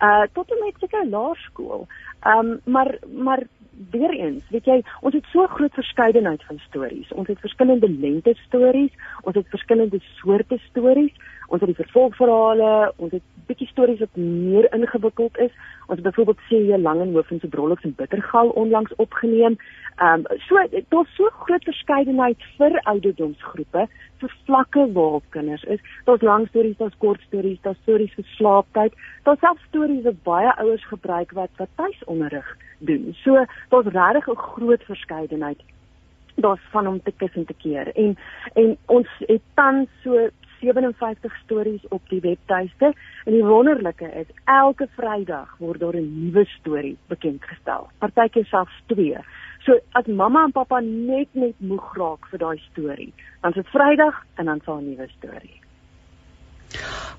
Uh tot en met seker laerskool. Um maar maar weer eens, weet jy, ons het so groot verskeidenheid van stories. Ons het verskillende lengte stories, ons het verskillende soorte stories, ons het die vervolgverhale, ons het bietjie stories wat meer ingewikkeld is. Ons het byvoorbeeld sê jy lang en hoof en se brolloks en bittergal onlangs opgeneem. Ehm um, so daar's so groot verskeidenheid vir ouderdomsgroepe, vir vlakke waarop kinders is. Daar's lang stories, daar's kort stories, daar's stories vir slaaptyd. Daar's selfs stories wat baie ouers gebruik wat wat tuisonderrig doen. So daar's regtig 'n groot verskeidenheid daar's van om te kus en te keer. En en ons het tans so 57 stories op die webtuiste en die wonderlike is elke Vrydag word daar 'n nuwe storie bekend gestel. Partykeer selfs twee. So as mamma en pappa net net moeg raak vir daai storie, dan is dit Vrydag en dan sal 'n nuwe storie.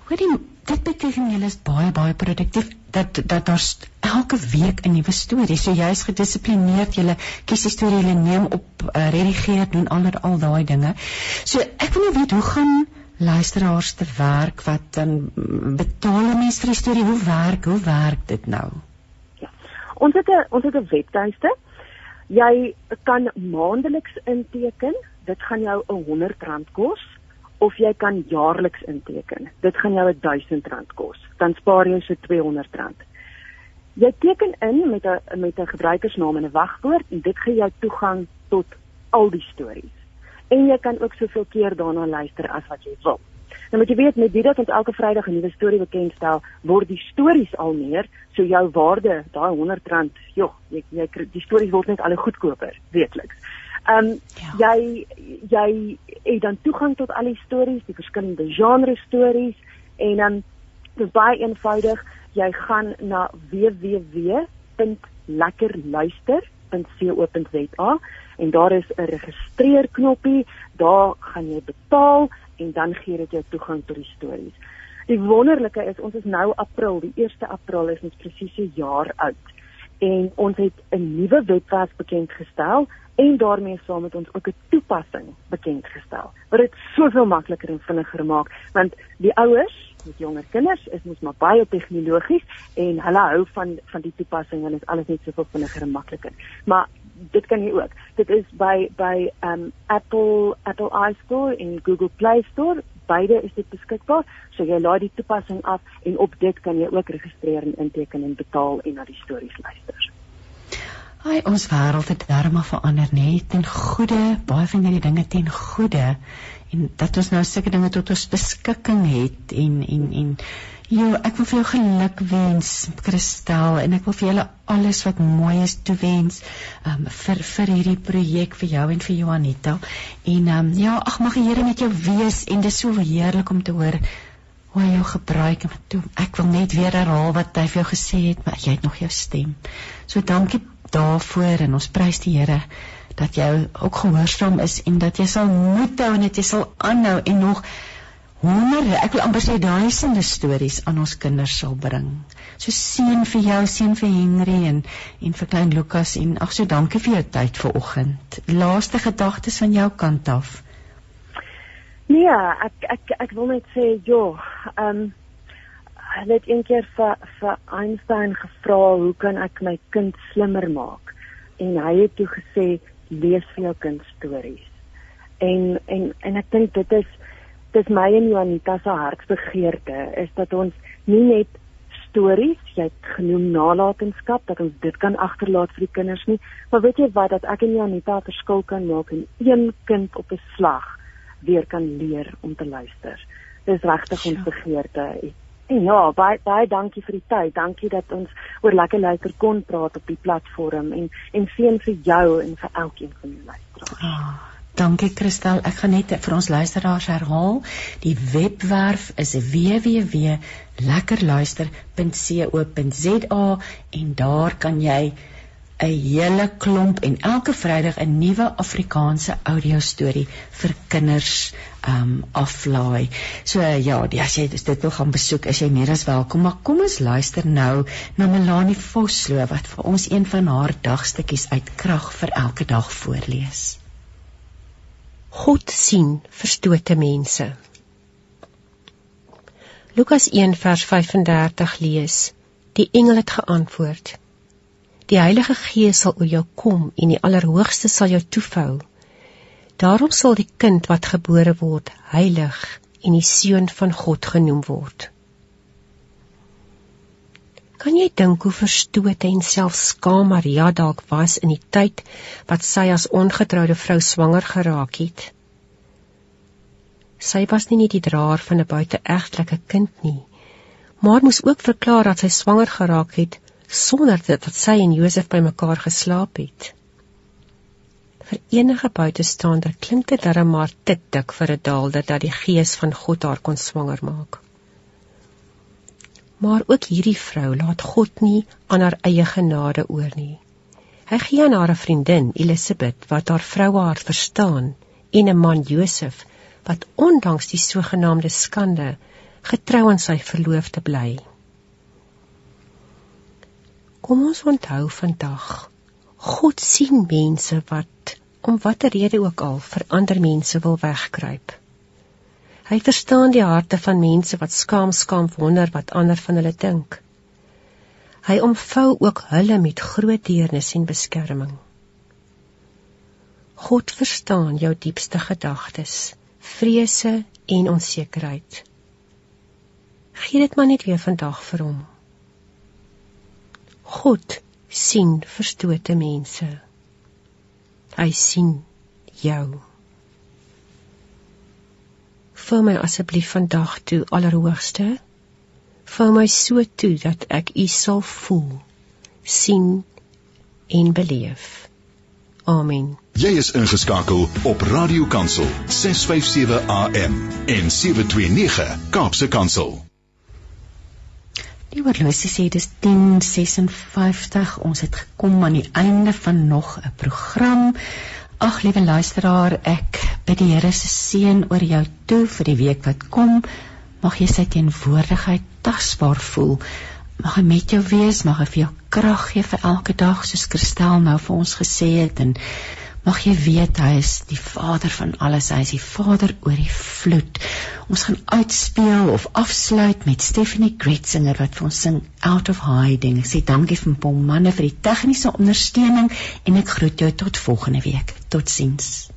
Hoorie, dit beteken julle is baie baie produktief dat dat daar elke week 'n nuwe storie. So jy is gedissiplineerd, julle kies die storie, julle neem op, uh, redigeer, doen al al daai dinge. So ek wil net weet hoe gaan luisteraars te werk wat dan um, betaal mense vir die storie? Hoe werk hoe werk dit nou? Ja. Ons het 'n ons het 'n webtuiste. Jy kan maandeliks inteken. Dit gaan jou R100 kos of jy kan jaarliks inteken. Dit gaan jou R1000 kos. Dan spaar jy so R200. Jy teken in met 'n met 'n gebruikersnaam en 'n wagwoord en dit gee jou toegang tot al die stories. En jy kan ook soveel keer daarna luister as wat jy wil. Nou moet jy weet met dit dat ons elke Vrydag 'n nuwe storie bekendstel, word die stories al meer, so jou waarde, daai R100, joh, jy jy die stories word net al hoe goedkoper, weekliks. Ehm um, ja. jy jy het dan toegang tot al die stories, die verskillende genre stories en dan dis baie eenvoudig. Jy gaan na www.lekkerluister.co.za en daar is 'n registreer knoppie, daar gaan jy betaal en dan gee dit jou toegang tot die stories. Die wonderlike is ons is nou April, die 1 April is ons presies 'n jaar oud en ons het 'n nuwe webwerf bekend gestel en daarmee saam met ons ook 'n toepassing bekend gestel wat dit soveel makliker en vinniger maak want die ouers met jonger kinders is mos maar baie tegnologies en hulle hou van van die toepassing en dit is alles net soveel vinniger en makliker maar dit kan jy ook. Dit is by by um Apple Apple iStore en Google Play Store. Beide is dit beskikbaar. So jy laai die toepassing af en op dit kan jy ook registreer en inteken en betaal en na die stories luister. Ai, ons wêreld het darma verander, nê, nee, ten goeie, baie van hierdie dinge ten goeie. En dat ons nou sulke dinge tot ons beskikking het en en en Jo, ek wil vir jou geluk wens, Christel, en ek wil vir julle alles wat mooi is toewens um, vir vir hierdie projek vir jou en vir Juanita. En um, ja, ag mag die Here met jou wees en dit is so heerlik om te hoor hoe hy jou gebruik en toe ek wil net weer herhaal wat hy vir jou gesê het, maar jy het nog jou stem. So dankie daarvoor en ons prys die Here dat jy ook gehoorsaam is en dat jy sal moed hou en dat jy sal aanhou en nog honderde, ek wil amper sê duisende stories aan ons kinders sal bring. So seën vir jou, seën vir Henry en en vir klein Lukas en ag so dankie vir jou tyd vanoggend. Laaste gedagtes van jou kant af. Nee, ek ek ek wil net sê, joh, ehm um, hy het eendag vir vir Einstein gevra, "Hoe kan ek my kind slimmer maak?" En hy het toe gesê, "Lees vir jou kind stories." En en en ek dink dit is dis my en Janita se hartsbegeerte is dat ons nie net stories, jy het genoem nalatenskap dat ons dit kan agterlaat vir die kinders nie, maar weet jy wat dat ek en Janita 'n verskil kan maak en een kind op 'n slag weer kan leer om te luister. Dis regtig ons begeerte. En ja, baie baie dankie vir die tyd. Dankie dat ons oor lekker luister kon praat op die platform en en seën vir jou en vir elkeen van die luisteraars. Oh, dankie Christel. Ek gaan net vir ons luisteraars herhaal. Die webwerf is www.lekkerluister.co.za en daar kan jy 'n hele klomp en elke Vrydag 'n nuwe Afrikaanse audio storie vir kinders um aflaai. So ja, die, as jy dit wil gaan besoek, is jy meer as welkom. Maar kom ons luister nou na Melanie Vosloo wat vir ons een van haar dagstukkies uit krag vir elke dag voorlees. God sien verstote mense. Lukas 1 vers 35 lees: Die engel het geantwoord: Die Heilige Gees sal oor jou kom en die Allerhoogste sal jou toevou. Daarom sal die kind wat gebore word heilig en die seun van God genoem word. Kan jy dink hoe verstoot en selfs skaam Maria dalk was in die tyd wat sy as ongetroude vrou swanger geraak het? Sy was nie net die draer van 'n buiteegtelike kind nie, maar moes ook verklaar dat sy swanger geraak het sonder dat sy en Josef bymekaar geslaap het. Vir enige buitestander klink dit darem maar te dik vir 'n daalder dat die gees van God haar kon swanger maak. Maar ook hierdie vrou laat God nie aan haar eie genade oor nie. Hy gee aan haar 'n vriendin, Elisabet, wat haar vroue hart verstaan, en 'n man, Josef, wat ondanks die sogenaamde skande getrou aan sy verloofde bly. Kom ons onthou vandag. God sien mense wat om watter rede ook al vir ander mense wil wegkruip. Hy verstaan die harte van mense wat skaam skaam wonder wat ander van hulle dink. Hy omvou ook hulle met groot deernis en beskerming. God verstaan jou diepste gedagtes, vrese en onsekerheid. Gee dit maar net weer vandag vir hom. God sien verstote mense. Hy sien jou. Vou my asseblief vandag toe allerhoogste. Vou my so toe dat ek U sal voel, sien en beleef. Amen. Jy is ingeskakel op Radio Kansel 657 AM en 729 Kaapse Kansel. Die oorlosie sê dis 10:56. Ons het gekom aan die einde van nog 'n program. Ag liewe luisteraar, ek bid die Here se seën oor jou toe vir die week wat kom. Mag jy sy teenwoordigheid tasbaar voel. Mag hy met jou wees, mag hy vir jou krag gee vir elke dag soos Christel nou vir ons gesê het en Mag jy weet hy is die Vader van alles. Hy is die Vader oor die vloed. Ons gaan uitspeel of afsluit met Stephanie Gretzinger wat vir ons sing Out of Hiding. Ek sê dankie vir Paul Manne vir die tegniese ondersteuning en ek groet jou tot volgende week. Totsiens.